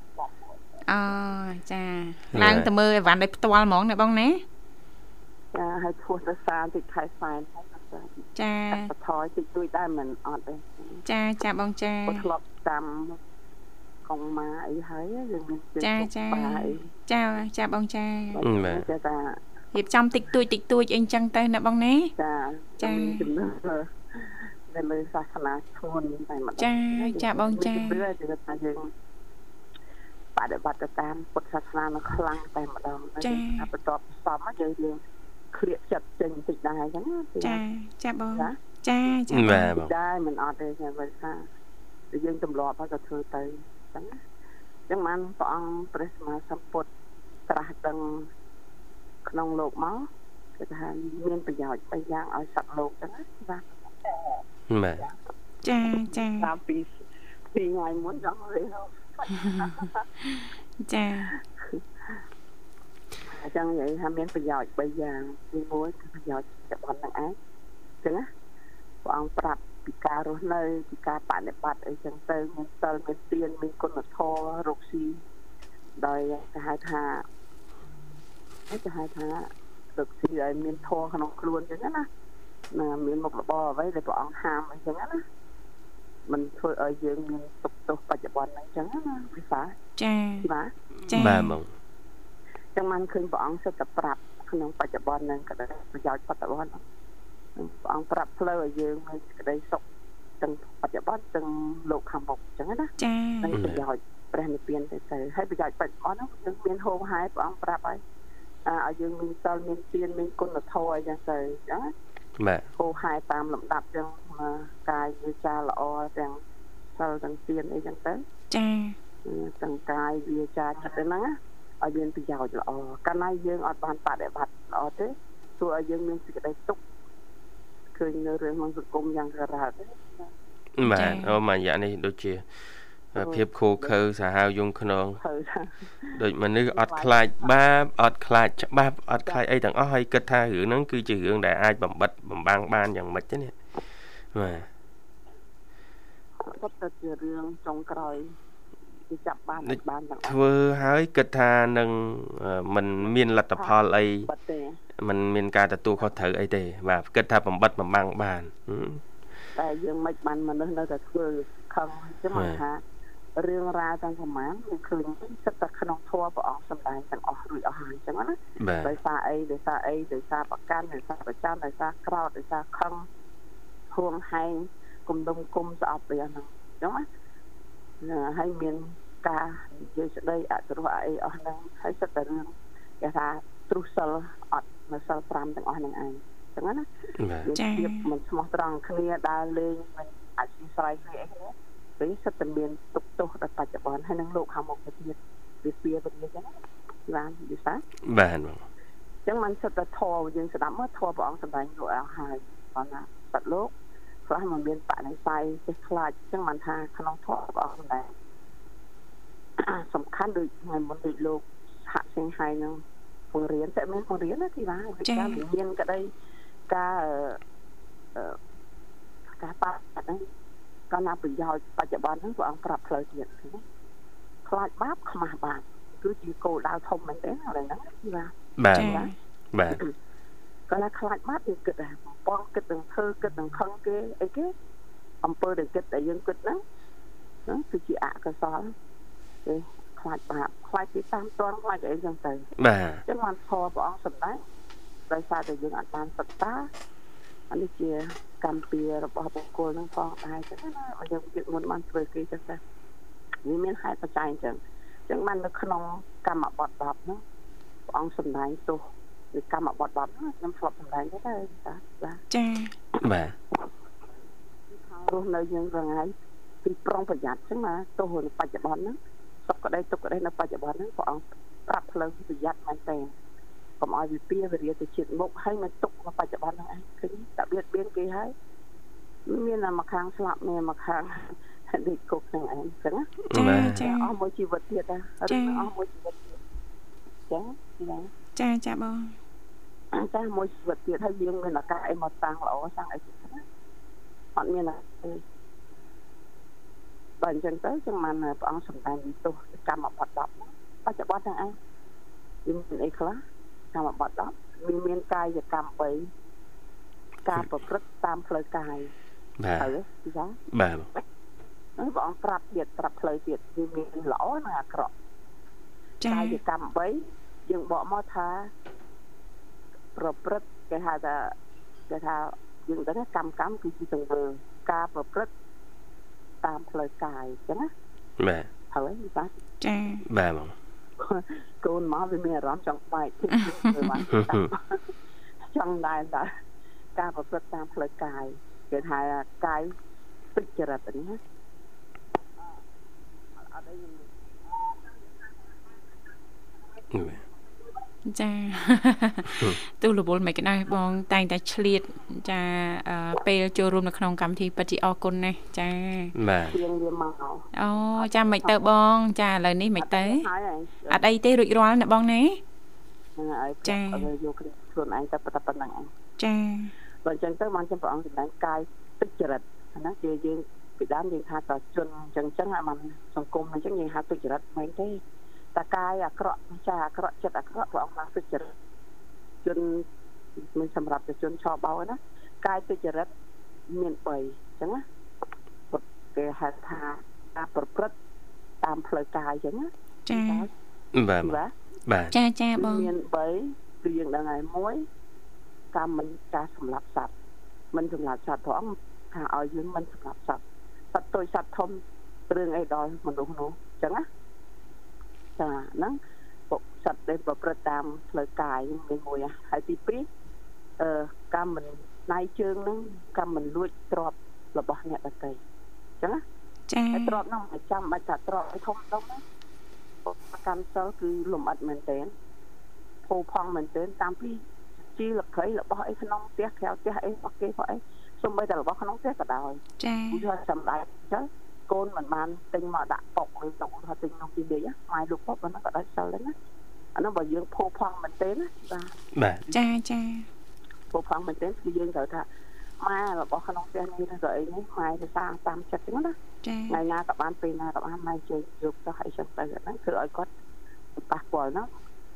អូចាឡើងទៅមើលអីវ៉ាន់ដោយផ្ទាល់ហ្មងណាបងណាចាហើយឈ្មោះទៅសានតិចខែសែនចាបថយតិចតួចដែរមិនអត់ទេចាចាបងចាធ្លាប់តាមកងម៉ាអីហើយយើងមានចាចាចាចាបងចាចាតារៀបចំតិចតួចតិចតួចអីចឹងទៅណាបងណាចាចាចំណើនៅលើសាសនាឈួនតែម្ដងចាចាបងចាគឺថាយើង បដិបត្តិតាមពុទ្ធសាសនានឹងខ្លាំងតែម្ដងចាបន្ទាប់សំយើងយើងឃ្លាកចិត្តចេញបន្តិចដែរអញ្ចឹងចាចាបងចាចាបាទបងដែរមិនអត់ទេខ្ញុំវិញថាយើងទម្លាប់ហើយក៏ធ្វើទៅអញ្ចឹងណាអញ្ចឹងបានព្រះអង្គព្រះសម្មាសម្ពុទ្ធត្រាស់ដឹងក្នុងលោកមកគឺថាមានប្រយោជន៍បីយ៉ាងឲ្យសត្វលោកអញ្ចឹងណាបាទបាទចាចាតាមពីពីថ្ងៃមុនចង់រៀន ចាអញ្ចឹងនិយាយថាមានប្រយោជន៍3យ៉ាងទី1គឺប្រយោជន៍ចិត្តបន់ទាំងឯងអញ្ចឹងណាព្រះអង្គប្រាប់ពីការរស់នៅពីការបដិបត្តិអីចឹងទៅមានសិលមានទានមានគុណធម៌រកស៊ីដោយគេហៅថាគេហៅថារកស៊ីឲ្យមានធម៌ក្នុងខ្លួនចឹងណាណាមានមុខរបរអ្វីដែលព្រះអង្គហាមអីចឹងណា มันធ្វើឲ្យយើងមានសុខទោសបច្ចុប្បន្នហ្នឹងចឹងណាវិសាចាបាទចាបាទបងចឹងបានឃើញព្រះអង្គសិតតែប្រាប់ក្នុងបច្ចុប្បន្នហ្នឹងក៏ដែរប្រយោជន៍បច្ចុប្បន្នព្រះអង្គប្រាប់ផ្លូវឲ្យយើងមានសេចក្តីសុខទាំងបច្ចុប្បន្នទាំងលោកខាងមុខចឹងណាចាហើយប្រយោជន៍ព្រះនិព្វានទៅទៅហើយប្រយោជន៍បច្ចុប្បន្នហ្នឹងយើងមានហូរហាយព្រះអង្គប្រាប់ហើយឲ្យយើងមានសិលមានទានមានគុណធម៌អីចឹងទៅចឹងណាបាទហូរហាយតាមលំដាប់ចឹង កាយវាចាល្អទាំងសិលទាំងទានអីចឹងទៅចាទាំងកាយវាចាចិត្តហ្នឹងណាឲ្យមានប្រយោជន៍ល្អកាលណាយើងអត់បានបដិបត្តិល្អទេធ្វើឲ្យយើងមានសេចក្តីទុក្ខឃើញនៅរឿងក្នុងសង្គមយ៉ាងកើតបាទអូមួយរយៈនេះដូចជាភាពខូខើសាហាវយងខ្នងដូចមនុស្សអត់ខ្លាចបាបអត់ខ្លាចច្បាប់អត់ខ្លាចអីទាំងអស់ហើយគិតថារឿងហ្នឹងគឺជារឿងដែលអាចបំបិតបំបាំងបានយ៉ាងម៉េចទេនេះ បាទគាត់ទៅជារឿងចុងក្រោយគេចាប់បានបានទាំងធ្វើហើយគិតថានឹងมันមានលទ្ធផលអីมันមានការទទួលខុសត្រូវអីទេ បាទគិតថាបំបត្តិបំបាំងបានតែយើងមិនបានមនុស្សនៅតែធ្វើខឹងចឹងមកថារឿងរ៉ាវទាំងប្រមាណយើងឃើញសិតតែក្នុងធម៌ព្រះអង្គសម្ដែងទាំងអស់រួចអស់ហើយអញ្ចឹងណាដោយសារអីដោយសារអីដោយសារប្រកាន់ដោយសារប្រចាំដោយសារក្រោតដោយសារខឹង ហួងហែងគុំដុំគុំស្អប់វាហ្នឹងអញ្ចឹងណាហើយមានការនិយាយស្ដីអទរោះអីអស់ហ្នឹងហើយសិតតែរឿងគេថាទ្រុសិលអត់នៅសិល5ទាំងអស់ហ្នឹងឯងចឹងណាចា៎មិនស្មោះត្រង់គ្នាដើរលេងមិនអធិស្ឋានគ្នាអីគ្នាពេលសិតតែមានទុកទោសដល់បច្ចុប្បន្នហើយនឹងលោកខាងមុខទៅទៀតវាស្ពាទៅទៀតចឹងបានវិសាបានបងចឹងមិនសិតតែធម៌យើងស្ដាប់មកធម៌ព្រះអង្គសម្ដែងយកអស់ហើយគាត់ណាសត្វលោក ព្រោះมันមានបដិស័យចេះខ្លាចចឹងមិនថាក្នុងធម៌ព្រះអង្គសម្ដែងសំខាន់ដូចថ្ងៃមុនដូចលោកហាក់សិងហើយនឹងបង្រៀនតែមានបង្រៀនណាទីណាវិការវិញ្ញាណក្តីការការបាត់ហ្នឹងក៏ណាប្រយោជន៍បច្ចុប្បន្នហ្នឹងព្រះអង្គប្រាប់ផ្លូវទៀតឃើញទេខ្លាចបាបខ្មាស់បាបគឺជាគោលដៅធំមែនទេឥឡូវហ្នឹងទីណាបាទបាទ ក៏ណាខ្លាចបាបយើងគិតដែរបងគិតនឹងធ្វើគិតនឹងខឹងគេអីគេអំពើដែលគិតតែយើងគិតហ្នឹងហ្នឹងគឺជាអកុសលទេខ្លាចបាបខ្លាចពីតាមតន់ខ្លាចអីចឹងទៅបាទអញ្ចឹងបានខព្រះអង្គសម្ដែងដោយសារតែយើងអត់បានសិក្សាអានេះជាកម្មពៀរបស់បុគ្គលនឹងផងដែរចឹងណាបើយើងជិតមុនបានធ្វើគេចឹងទៅវាមានហេតុបច្ច័យអញ្ចឹងអញ្ចឹងបាននៅក្នុងកម្មបត្តិ10ហ្នឹងព្រះអង្គសម្ដែងទោស ពីកម្មបត្តិ10ហ្នឹងខ្ញុំធ្លាប់សម្ដែងទៅដែរបាទចាបាទរស់នៅយើងរងាយពីប្រុងប្រយ័ត្នអញ្ចឹងណាទោសនៅបច្ចុប្បន្នហ្នឹងសុខក្តីទុក្ខក្តីនៅបច្ចុប្បន្នហ្នឹងព្រះអង្គប្រាប់ផ្លូវប្រយ័ត្នមែនតើកុំឲ្យវិពាវិរិយទៅជាតិមុខហើយមិនទុកនៅបច្ចុប្បន្នហ្នឹងឯងឃើញតែបៀតបៀនគេហើយមានតែមួយខាងស្លាប់មានមួយខាងដេកគុកហ្នឹងឯងចឹងចាចាអស់មួយជីវិតទៀតណាឬអស់មួយជីវិតទៀតចឹង ចាចាបងអញ្ចឹងមួយជីវិតទៀតហើយយើងមានឱកាសអីមកតាំងល្អតាំងអីទៀតណាអត់មានទេបើអញ្ចឹងទៅចឹងបានព្រះអង្គសម្ដែងទោសកម្មបត្តិ10បច្ចុប្បន្នហ្នឹងឯងវាមានអីខ្លះកម្មបត្តិ10វាមានកាយកម្ម3ការប្រព្រឹត្តតាមផ្លូវកាយបាទហើយចាបាទហើយព្រះអង្គប្រាប់ទៀតប្រាប់ផ្លូវទៀតវាមានល្អនិងអាក្រក់កាយកម្ម3 យើងបកមកថាប្រព្រឹត្តគេហៅថាគេថាយើងដឹងថាកម្មកម្មគឺជាទង្វើការប្រព្រឹត្តតាមផ្លូវកាយអញ្ចឹងណាបាទហើយបាទចាបាទបងកូនមកវាមានអារម្មណ៍ចង់បែកទៅបានចង់ដែរតើការប្រព្រឹត្តតាមផ្លូវកាយគេថាកាយទុច្ចរិតនេះអត់អី ចាទូលវលមិនក្តៅបង តែងតែឆ្លៀតចាពេលចូលរួមនៅក្នុងកម្មវិធីពិតជាអរគុណណាស់ចាបាទជាងវាមកអូចាមិនទៅបង ចាឥឡូវនេះមិនទៅអត់អីទេរួចរាល់ណាបងណាចាយកខ្លួនឯងទៅប៉ុណ្្នឹងឯងចាបើអញ្ចឹងទៅបានចំព្រះអង្គសម្ដែងកាយទឹកចរិតណាជាយើងពីដើមយើងថាតជនអញ្ចឹងអញ្ចឹងអាមិនសង្គមអញ្ចឹងយើងហៅទឹកចរិតមិនទេ តកាយអាក្រក់ចាអាក្រក់ចិត្តអាក្រក់ព្រះអង្គបានទុច្ចរិតជនមិនសម្រាប់ជនឆបោណាកាយទុច្ចរិតមាន3អញ្ចឹងណាគេហៅថាការប្រព្រឹត្តតាមផ្លូវកាយអញ្ចឹងណាចាបាទបាទចាចាបងមាន3គឺយើងដឹងហើយមួយការមិនការសម្លាប់សត្វមិនសម្លាប់សត្វព្រះអង្គថាឲ្យយើងមិនសម្លាប់សត្វសត្វតូចសត្វធំរឿងអីដល់មនុស្សនោះអញ្ចឹងណា ចាហ្នឹងពុកសត្វដែលប្រព្រឹត្តតាមផ្លូវកាយមានមួយហើយទី2អឺកម្មមិនណៃជើងហ្នឹងកម្មមិនលួចទ្របរបស់អ្នកដទៃអញ្ចឹងណាចាហើយទ្របហ្នឹងមិនចាំបាច់ថាទ្របឲ្យធំដុំណាកម្មសិលគឺលំអិតមែនទែនភោផង់មែនទែនតាមពីជីលក្រីរបស់អីក្នុងផ្ទះក្រៅផ្ទះអីរបស់គេរបស់អីសូម្បីតែរបស់ក្នុងផ្ទះក៏ដោយចាគឺសម្ដែងអញ្ចឹង កូនមិនបានទិញមកដាក់ប៉ុកឬទៅថាទិញនំពីលេម៉ែលោកប៉ុកហ្នឹងក៏ដាច់សិលដែរណាអានោះបើយើងភោផង់មែនទេណាបាទបាទចាចាភោផង់មែនទេគឺយើងត្រូវថាម៉ែរបស់ក្នុងផ្ទះនេះទៅអីនេះម៉ែទៅសាតាមចិត្តហ្នឹងណាចាថ្ងៃណាក៏បានពេលណាក៏បានម៉ែជើញយកទៅឲ្យចឹងទៅហ្នឹងគឺឲ្យគាត់ប៉ះពាល់ណា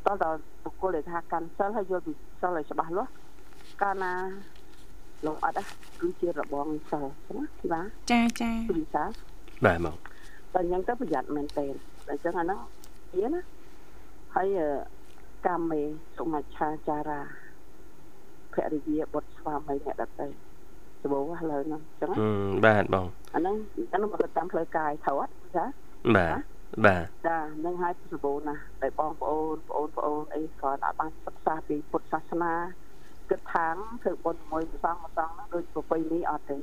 តោះដល់បុគ្គលដែលថាកាន់សិលហើយយល់ពីសិលឲ្យច្បាស់លាស់កាលណាលោកអត់គឺជារបងសិលណាបាទចាចាវិសា បាទមកតែអញ្ចឹងទៅប្រយ័ត្នមែនតើអញ្ចឹងអាហ្នឹងវាណាហើយកម្មមេសុមច្ឆាចារាភរិយាបុត្រស្វាមីអ្នកដតីសបោឥឡូវហ្នឹងអញ្ចឹងបាទបងអាហ្នឹងអាហ្នឹងមកតាមផ្លូវកាយត្រូវអត់ចាបាទបាទចានឹងឲ្យសបោណាតែបងប្អូនបងប្អូនបងប្អូនអីក៏អាចបានសិក្សាពីពុទ្ធសាសនាគិតថាធ្វើបុណ្យមួយសងមួយសងហ្នឹងដូចប្រពៃនេះអត់ទេ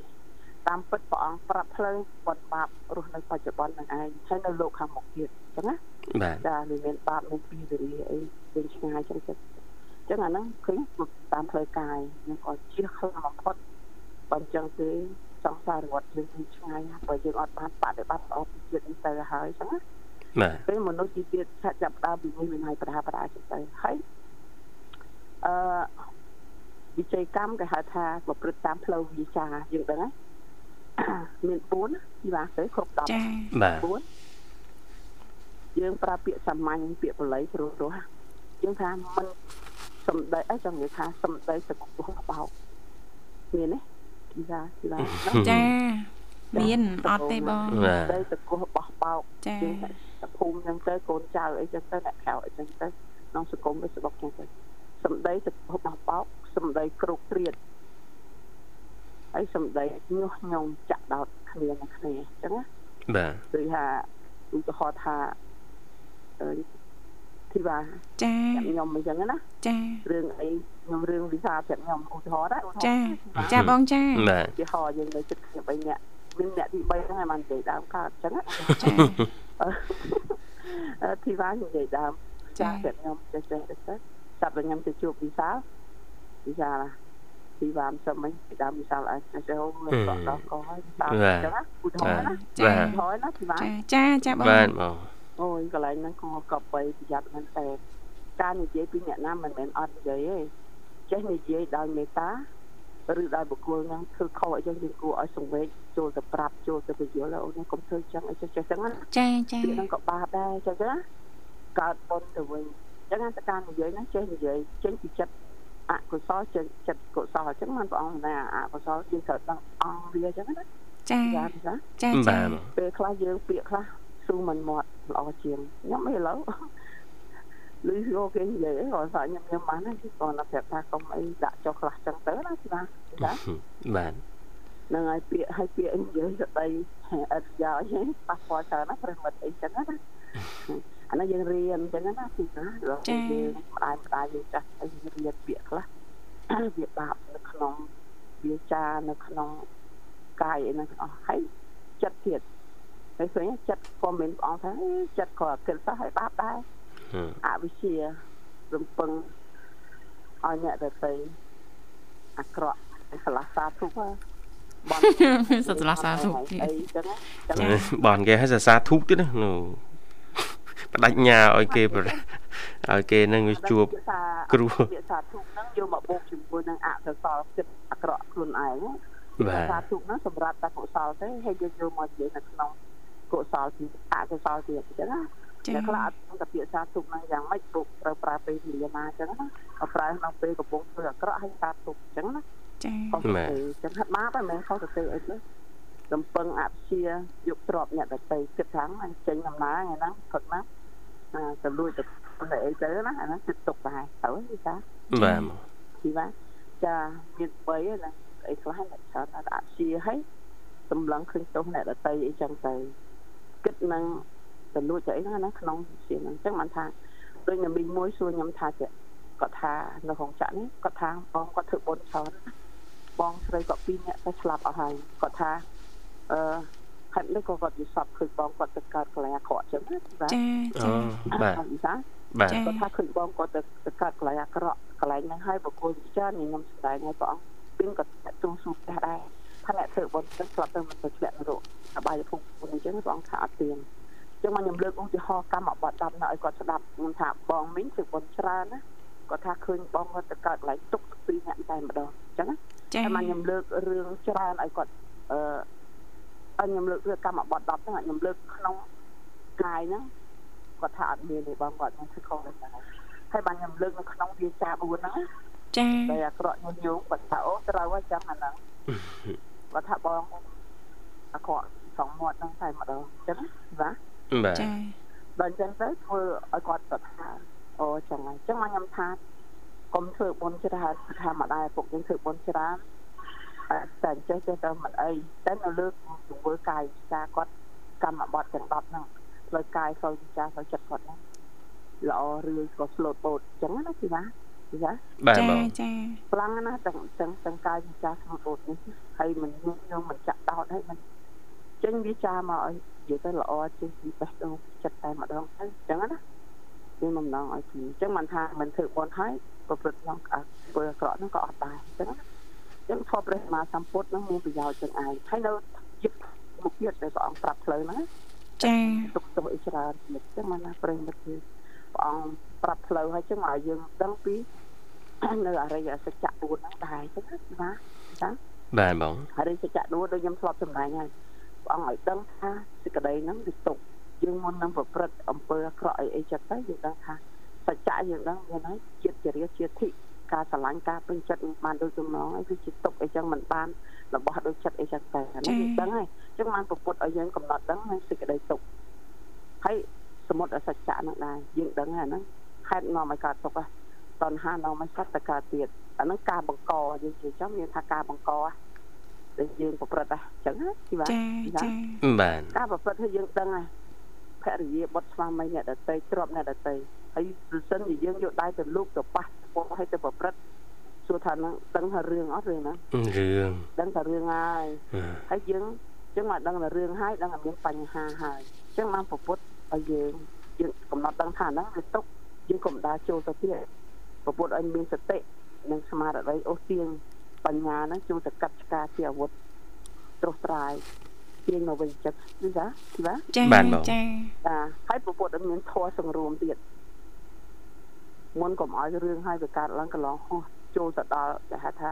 តាមពិតព្រះអង្គប្រាប់ផ្លូវបន់បាបរស់នៅបច្ចុប្បន្ននឹងឯងហើយនៅលោកខាងមុខទៀតអញ្ចឹងណាបាទចាវាមានបាបមានពីវិរិយអីវិញឆ្ងាយអញ្ចឹងទៅអញ្ចឹងអាហ្នឹងឃើញតាមផ្លូវកាយនឹងក៏ជៀសខ្លាំងបំផុតបើអញ្ចឹងទេសង្សារវត្តយើងវិញឆ្ងាយបើយើងអត់បានបដិបត្តិអស់ពីជាតិនេះទៅហើយអញ្ចឹងណាបាទពេលមនុស្សជីវិតឆាប់ចាប់ដើមពីនេះមានហើយបដាបដាចឹងទៅហើយអឺវិជ័យកម្មគេហៅថាប្រព្រឹត្តតាមផ្លូវវិចាយើងដឹងហើយ មាន4ពីបាទទៅគ្រប់10ចាបាទ4យើងប្រើពាក្យសាមញ្ញពាក្យបល័យព្រោះព្រោះយើងថាមិនសំដីអីចង់និយាយថាសំដីសកុបបោកមានទេពីថាពីថាចាមានអត់ទេបងដីតកោះបោះបោកចាតភូមិចឹងទៅកូនចៅអីចឹងទៅអ្នកក្រៅអីចឹងទៅក្នុងសង្គមវាស្បុកចឹងទៅសំដីតកោះបោះបោកសំដីគ្រុកគ្រៀត ហើយសំដីញុះញង់ចាក់ដោតគ្នានឹងគ្នាអញ្ចឹងណាបាទគឺថាឧទាហរណ៍ថាអឺធីវ៉ាចាខ្ញុំអញ្ចឹងណាចារឿងអីខ្ញុំរឿងវិសាប្រាប់ខ្ញុំឧទាហរណ៍ណាចាចាបងចាបាទឧទាហរណ៍យើងនៅចិត្តគ្នា3នាក់មានអ្នកទី3ហ្នឹងឲ្យបាននិយាយដើមកើតអញ្ចឹងណាចាអឺធីវ៉ានិយាយដើមចាប្រាប់ខ្ញុំចេះចេះទៅចាប់ដល់ខ្ញុំទៅជួបវិសាវិសាទី វាមសមិញពីដើមវិសាលអាចចេះអូដល់ដល់កហើយតាមចឹងណាឧទាហរណ៍ណាចាឧទាហរណ៍ណាទីវាមចាចាបងបាទបងអូយកន្លែងហ្នឹងក៏កប់បីប្រយ័ត្នមែនតើការនិយាយពីអ្នកណាមិនមែនអត់និយាយទេចេះនិយាយដោយមេត្តាឬដោយបុគ្គលហ្នឹងធ្វើខុសអីចឹងយើងគួរឲ្យសង្វេគចូលទៅប្រាប់ចូលទៅបញ្យល់អូនកុំធ្វើចឹងអីចេះចេះចឹងណាចាចាហ្នឹងក៏បាបដែរចឹងណាកើតបុណ្យទៅវិញចឹងតែការនិយាយហ្នឹងចេះនិយាយចេញពីចិត្ត អកុសលចិត្តចិត្តកុសលអញ្ចឹងមិនព្រះអង្គណាអកុសលជាងត្រូវដឹងអង្គវាអញ្ចឹងណាចាចាចាចាពេលខ្លះយើងពាក្យខ្លះស៊ូមិនមាត់ល្អជាងខ្ញុំឥឡូវលឺយកគេនិយាយគាត់ថាខ្ញុំខ្ញុំបានហ្នឹងគឺគាត់ប្រាប់ថាកុំអីដាក់ចុះខ្លះចឹងទៅណាចាចាបាទនឹងឲ្យពាក្យឲ្យពាក្យនិយាយស្ដីអត់យកទេប៉ះពាល់ច្រើនណាប្រិមិត្តអីចឹងណាអានេះយើងរៀនអញ្ចឹងណាពីណារកយើងម្ដាយម្ដាយយើងចាស់ឲ្យរៀនពាក្យខ្លះវាបាបនៅក្នុង វាចានៅក្នុងកាយអីហ្នឹងអស់ហើយចិត្តទៀតហើយឃើញចិត្តក៏មានព្រះអង្គថាចិត្តក៏គិតសោះហើយបាបដែរអវិជ្ជារំពឹងឲ្យអ្នកដទៃអាក្រក់ឆ្លាស់សាធុបបងសត្វឆ្លាស់សាធុអីចឹងបងគេឲ្យសាធុទៀតណា បដិញ្ញាឲ្យគេឲ្យគេនឹងជួបគ្រូវាសាធុហ្នឹងយកមកបូកជាមួយនឹងអកុសលចិត្តអាក្រក់ខ្លួនឯងបាទសាធុហ្នឹងសម្រាប់តែកុសលទេហើយយើងយកមកនិយាយនៅក្នុងកុសលទីអកុសលទៀតអញ្ចឹងណាអ្នកខ្លះអត់ដឹងតែពាក្យសាធុហ្នឹងយ៉ាងម៉េចពុកត្រូវប្រើពេលវេលាណាអញ្ចឹងណាប្រើក្នុងពេលកំពុងធ្វើអាក្រក់ហើយសាធុអញ្ចឹងណាចា៎ចឹងហាត់បាបហ្នឹងមិនខុសទៅអីទេ កំពឹងអព្យាយកទ្របអ្នកដតីគិតថាអញចេញដំណើរថ្ងៃហ្នឹងផឹកណាទៅលួចទៅតែអីទៅណាអាហ្នឹងគិតទុកដែរទៅចាបាទទីបាទចាមាន3ណាអីខ្លះអ្នកច្រើនអត់អព្យាហើយសម្លឹងឃើញទោសអ្នកដតីអីចឹងទៅគិតនឹងទៅលួចទៅអីហ្នឹងណាក្នុងជាហ្នឹងអញ្ចឹងបានថាដូចញ៉ាំមីងមួយសួរខ្ញុំថាគាត់ថានៅក្នុងចាក់នេះគាត់ថាបងគាត់ធ្វើបុណ្យច្រើនបងស្រីគាត់ពីរនាក់ទៅស្លាប់អស់ហើយគាត់ថា អឺហេតុនេះក៏គាត់យល់សពឃើញបងគាត់ទៅកើតកលែអាក្រក់ចឹងណាបាទចាចាបាទចាបាទគាត់ថាឃើញបងគាត់ទៅទៅកើតកលែអាក្រក់កន្លែងហ្នឹងហើយបកគលច្រើនខ្ញុំស្ដាយឲ្យព្រះអង្គពីងគាត់ទូស៊ូផ្ទះដែរថាអ្នកធ្វើបុណ្យទៅស្លាប់ទៅមិនទៅធ្លាក់នរកអបាយភពអញ្ចឹងព្រះអង្គថាអត់ទៀងចឹងមកខ្ញុំលើកឧទាហរណ៍កម្មបត្តិ10នៅឲ្យគាត់ស្ដាប់ខ្ញុំថាបងមីងធ្វើបុណ្យច្រើនណាគាត់ថាឃើញបងគាត់ទៅកើតកន្លែងទុកពីរអ្នកតែម្ដងអញ្ចឹងណាចា៎តែមកខ្ញុំលើករឿងច្រើនឲ្យគាត់អឺ ខ្ញុំលើករឿងកម្មបត្តិ10ហ្នឹងខ្ញុំលើកក្នុងកាយហ្នឹងគាត់ថាអត់មានទេបងគាត់ខ្ញុំធ្វើខុសហ្នឹងហើយបានខ្ញុំលើកនៅក្នុងវាចា4ហ្នឹងចាតែអាក្រក់ញុះញង់គាត់ថាអូត្រូវហើយចាំអាហ្នឹងគាត់ថាបងអាក្រក់សងមាត់ហ្នឹងតែម្ដងអញ្ចឹងណាបាទចាដល់អញ្ចឹងទៅធ្វើឲ្យគាត់គាត់ថាអូចឹងហើយអញ្ចឹងមកខ្ញុំថាកុំធ្វើបុណ្យច្រើនថាមកដែរពុកយើងធ្វើបុណ្យច្រើន តែចេះចេះទៅមិនអីតែនៅលើកទង្វើកាយវិការគាត់កម្មបត្តិទាំង10ហ្នឹងផ្លូវកាយផ្លូវវិការផ្លូវចិត្តគាត់ហ្នឹងល្អឬក៏ស្លូតបូតអញ្ចឹងណាពីណាពីណាបាទចាចាខ្លាំងណាទាំងទាំងទាំងកាយវិការស្លូតបូតនេះហើយមិនខ្ញុំមិនចាក់ដោតហើយមិនចេញវាចាមកឲ្យនិយាយទៅល្អជាងពីបេះដូងចិត្តតែម្ដងទៅអញ្ចឹងណាមានបំណងឲ្យពីអញ្ចឹងមិនថាមិនធ្វើបន់ហើយប្រព្រឹត្តក្នុងធ្វើអាក្រក់ហ្នឹងក៏អត់ដែរអញ្ចឹងណា ចឹងធម៌ព្រះសម្មាសម្ពុទ្ធនឹងមានប្រយោជន៍ចឹងឯងហើយនៅយុគមុខទៀតដែលព្រះអង្គប្រាប់ផ្លូវហ្នឹងចាទុកទុកអីច្រើនទៀតចឹងមកណាព្រះមិត្តគឺព្រះអង្គប្រាប់ផ្លូវហើយចឹងមកយើងដឹងពីនៅអរិយសច្ចៈ4ហ្នឹងដែរចឹងណាចាបាទបងអរិយសច្ចៈ4ដូចខ្ញុំធ្លាប់ចម្លែងហើយព្រះអង្គឲ្យដឹងថាសេចក្តីហ្នឹងវាទុកយើងមុននឹងប្រព្រឹត្តអំពើអាក្រក់អីអីចិត្តទៅយើងដឹងថាសច្ចៈយើងដឹងមានហើយជាតិចរិយាជាតិធិ ការស្រឡាញ់ការពេញចិត្តបានដូចទំនងហើយគឺជាទុកអីចឹងមិនបានរបស់ដូចចិត្តអីចឹងតែនេះដឹងហើយអញ្ចឹងបានប្រពុតឲ្យយើងកំណត់ដឹងហើយសេចក្តីទុកហើយសមុទ្រអសច្ចៈហ្នឹងដែរយើងដឹងហើយហ្នឹងខេតនាំឲ្យកើតទុកហ្នឹងតណ្ហានាំឲ្យសត្វតកើតទៀតអាហ្នឹងការបង្កយើងនិយាយចំមានថាការបង្កដែលយើងប្រព្រឹត្តហ្នឹងអញ្ចឹងណាទីបាទចាចាបាទការប្រព្រឹត្តឲ្យយើងដឹងហើយភរិយាបុត្រស្វាមីអ្នកដតីទ្របអ្នកដតី ហើយប្រសិនជាយើងយកដៃទៅលូកទៅប៉ះពោះឲ្យទៅប្រព្រឹត្តសួរថានឹងដឹងថារឿងអត់រឿងណារឿងដឹងថារឿងហើយហើយយើងចឹងមកដឹងថារឿងហើយដឹងថាមានបញ្ហាហើយចឹងបានប្រពុតឲ្យយើងយើងកំណត់ដឹងថាហ្នឹងវាទុកយើងកុំដើរចូលទៅទៀតប្រពុតឲ្យមានសតិនិងស្មារតីអូសទាញបញ្ញាហ្នឹងចូលទៅកាត់ឆ្ការជាអាវុធត្រុសត្រាយទាញមកវិញចិត្តនេះចាចាចាចាចាហើយប្រពុតឲ្យមានធម៌សង្រួមទៀត មុនកុំឲ្យរឿងឲ្យវាកើតឡើងកន្លងហោះចូលទៅដល់គេហៅថា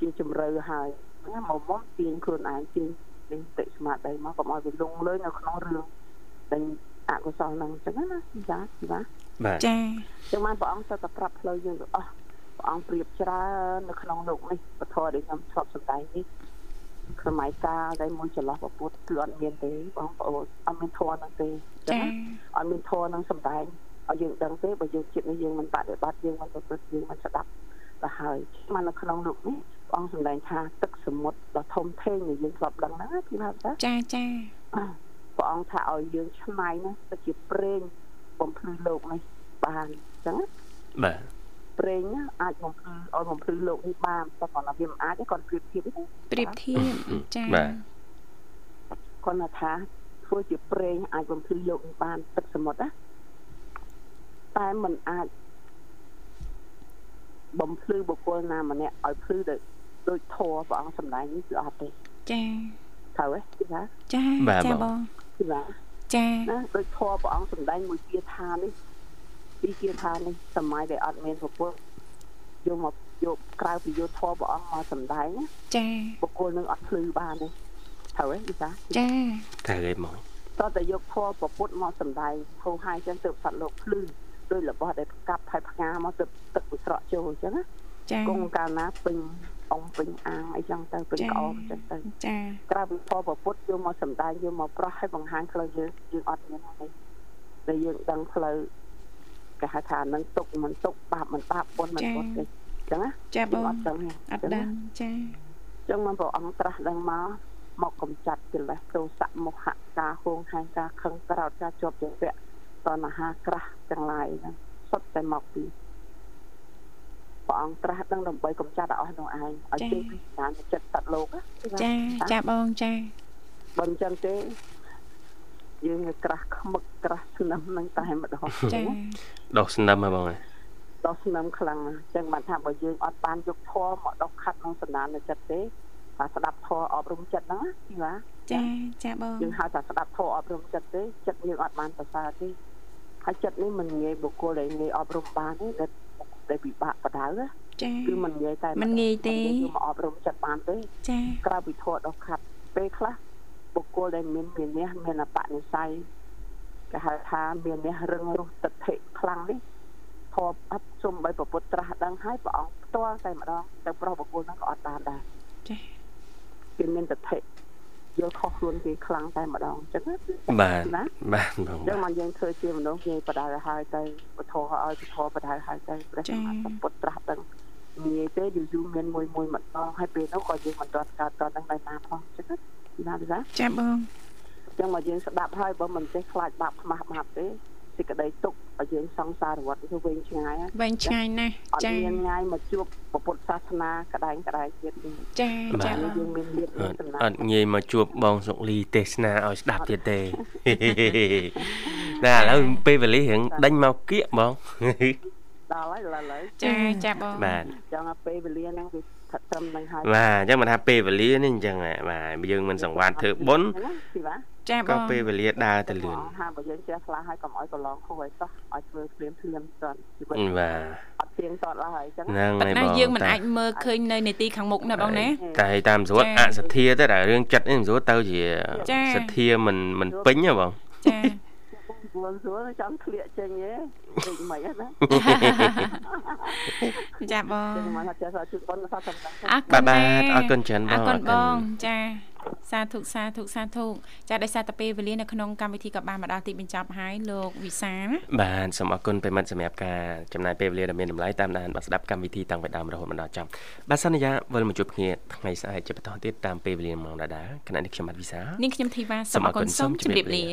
ជាជំរឿហើយមកមកទាញខ្លួនឯងទាញនេះតិស្មារតីមកកុំឲ្យវាលងលើនៅក្នុងរឿងដែលអកុសលហ្នឹងអញ្ចឹងណាចាចាបាទចាចឹងបានព្រះអង្គទៅតែប្រាប់ផ្លូវយើងទៅអស់ព្រះអង្គប្រៀបច្រើននៅក្នុងលោកនេះពធដែលខ្ញុំធ្លាប់សម្ដែងនេះសម័យកាលដែលមួយចន្លោះពពុទ្ធគឺអត់មានទេបងប្អូនអត់មានធម៌ហ្នឹងទេចាអត់មានធម៌ហ្នឹងសម្ដែង ឲ្យយើងដឹងទេបើយើងចិត្តនេះយើងមិនបដិបត្តិយើងមិនប្រព្រឹត្តយើងមិនស្ដាប់ទៅហើយមកនៅក្នុងលោកនេះព្រះអង្គសម្ដែងថាទឹកសមុទ្រដ៏ធំធេងដែលយើងធ្លាប់ដឹងហ្នឹងពីថាចាចាព្រះអង្គថាឲ្យយើងឆ្នៃណាទៅជាប្រេងបំភ្លឺលោកនេះបានអញ្ចឹងបាទប្រេងអាចបំភ្លឺឲ្យបំភ្លឺលោកនេះបានតែគាត់ថាវាមិនអាចទេគាត់ប្រៀបធៀបទេប្រៀបធៀបចាបាទគាត់ថាធ្វើជាប្រេងអាចបំភ្លឺលោកនេះបានទឹកសមុទ្រណា តែมันអាចបំភ្លឺបុគ្គលណាម្នាក់ឲ្យភ្លឺទៅដូចធម៌ព្រះអង្គសម្ដែងនេះគឺអត់ទេចាត្រូវទេចាចាចាបងគឺថាចាណាដូចធម៌ព្រះអង្គសម្ដែងមួយគាថានេះពីគាថានេះសម័យដែលអត់មានពុទ្ធយកមកយកក្រៅពីយកធម៌ព្រះអង្គមកសម្ដែងចាបុគ្គលនឹងអត់ភ្លឺបានទេត្រូវទេគឺថាចាត្រូវទេមកតើតែយកធម៌ពុទ្ធមកសម្ដែងហូរហាយចឹងទើបសត្វលោកភ្លឺ ដោយរបស់ដែលកាប់ហើយផ្ងាមកទឹកទឹកវាស្រក់ចូលអញ្ចឹងណាចាគង់កាលណាពេញអង្គពេញអាងអីចឹងទៅពេញក្អមចឹងទៅចាក្រៅពីផលប្រពុតយកមកសំដែងយកមកប្រោះឲ្យបង្ហាញផ្លូវយើងយើងអត់មានទេតែយើងដឹងផ្លូវគេហៅថានឹងទុកមិនទុកបាបមិនបាបបុណ្យមិនបុណ្យទេចឹងណាចាបងអត់ដឹងអត់ដឹងចាចឹងមកព្រះអង្គត្រាស់ដឹងមកមកកំចាត់កិលេសទោសៈមោហៈការហួងហែងការខឹងក្រោតការជាប់ជាពាក់ តណ្ហាក្រាស់ទាំងឡាយហ្នឹងសុទ្ធតែមកពីព្រះអង្គត្រាស់ដឹងដើម្បីកំចាត់ឲ្យអស់នោះឯងឲ្យចេញពីស្ថានចិត្តសត្វលោកចាចាបងចាបើមិនចឹងទេយើងក្រាស់ខ្មឹកក្រាស់ស្នឹមនឹងតែម្ដងចាដោះស្នឹមហ៎បងដោះស្នឹមខ្លាំងណាស់ចឹងបានថាបើយើងអត់បានយកធម៌មកដោះខាត់ក្នុងសន្តានចិត្តទេថាស្ដាប់ធម៌អប់រំចិត្តហ្នឹងណាចាចាបងយើងហៅថាស្ដាប់ធម៌អប់រំចិត្តទេចិត្តយើងអត់បានប្រសើរទេ ហើយចិត្តនេះមិនងាយបុគ្គលដែលងាយអប់រំបានទេដែលដែលពិបាកបដៅចាគឺមិនងាយតែមិនងាយទេមកអប់រំចិត្តបានទេចាក្រៅពីធម៌ដ៏ខាត់ពេលខ្លះបុគ្គលដែលមានមាននេះមានអបនិស្ស័យគេហៅថាមាននេះរឹងរុះទឹកធិខ្លាំងនេះធម៌អត់សុំបីប្រពុតត្រាស់ដឹងហើយព្រះអង្គផ្ទាល់តែម្ដងទៅប្រុសបុគ្គលហ្នឹងក៏អត់បានដែរចាគេមានទឹកធិ យល់ខុសខ្លួនគេខ្លាំងតែម្ដងអញ្ចឹងបាទណាបាទបងអញ្ចឹងមកយើងធ្វើជាមនុស្សគេបដៅឲ្យទៅពធឲ្យពធបដៅឲ្យទៅព្រះសម្ពុទ្ធត្រាស់ដឹងងាយទេយូរយូរមានមួយមួយម្ដងហើយពេលនោះក៏យើងមិនទាន់កើតតនឹងដែរណាផងអញ្ចឹងណាទេចាបងអញ្ចឹងមកយើងស្ដាប់ហើយបើមិនចេះខ្លាចបាបខ្មាស់បាបទេ សេចក្តីទុកឲ្យយើងសង្សារវត្តទៅវិញឆ្ងាយវែងឆ្ងាយណាស់ចា៎អត់មានងាយមកជួបពុទ្ធសាសនាក្តែងក្តែងទៀតចា៎ចា៎យើងមានលៀបដំណើរអត់ងាយមកជួបបងសុកលីទេសនាឲ្យស្ដាប់ទៀតទេណាឥឡូវពេលវេលារៀងដេញមកគៀកបងដល់ហើយដល់ហើយចាចាបងបាទចឹងពេលវេលាហ្នឹងវាត្រឹមនឹងហើយបាទអញ្ចឹងមិនថាពេលវេលានេះអញ្ចឹងបាទយើងមិនសង្វាតធ្វើបុណ្យ ចាបងក៏ពេលវេលាដើរទៅលឿនថាបើយើងចេះខ្លះហើយកុំឲ្យកន្លងខុសឲ្យសោះឲ្យធ្វើភ្លាមភ្លាមស្ទាន់ជីវិតបាទអត់ជទៀងតតឡើយអញ្ចឹងហ្នឹងហើយបងយើងមិនអាចមើលឃើញនៅនេតិខាងមុខណាបងណាតែតាមស្រួលអសទ្ធាទៅតែរឿងចិត្តនេះមិនស្រួលទៅជាសទ្ធាមិនមិនពេញហ៎បងចាស្រួលស្រួលចង់ធ្លាក់ចេញទេពេកមិនណាចាបងចឹងមកថាចេះជួយបងសាសាអរគុណបាទអរគុណច្រើនបងអរគុណបងចា សាធុសាធុសាធុចាដោយសារតែពេលវេលានៅក្នុងកម្មវិធីក៏បានមកដល់ទីបញ្ចប់ហើយលោកវិសាបាទសូមអរគុណប្រិមិត្តសម្រាប់ការចំណាយពេលវេលាដ៏មានតម្លៃតាមដានបាទស្ដាប់កម្មវិធីតាំងពីដើមរហូតមកដល់ចប់បាទសន្យាវិលមកជួបគ្នាថ្ងៃស្អែកជាបន្តទៀតតាមពេលវេលាម៉ោងដដែលគណៈនេះខ្ញុំបាទវិសានាងខ្ញុំធីវ៉ាសូមអរគុណសូមជម្រាបលា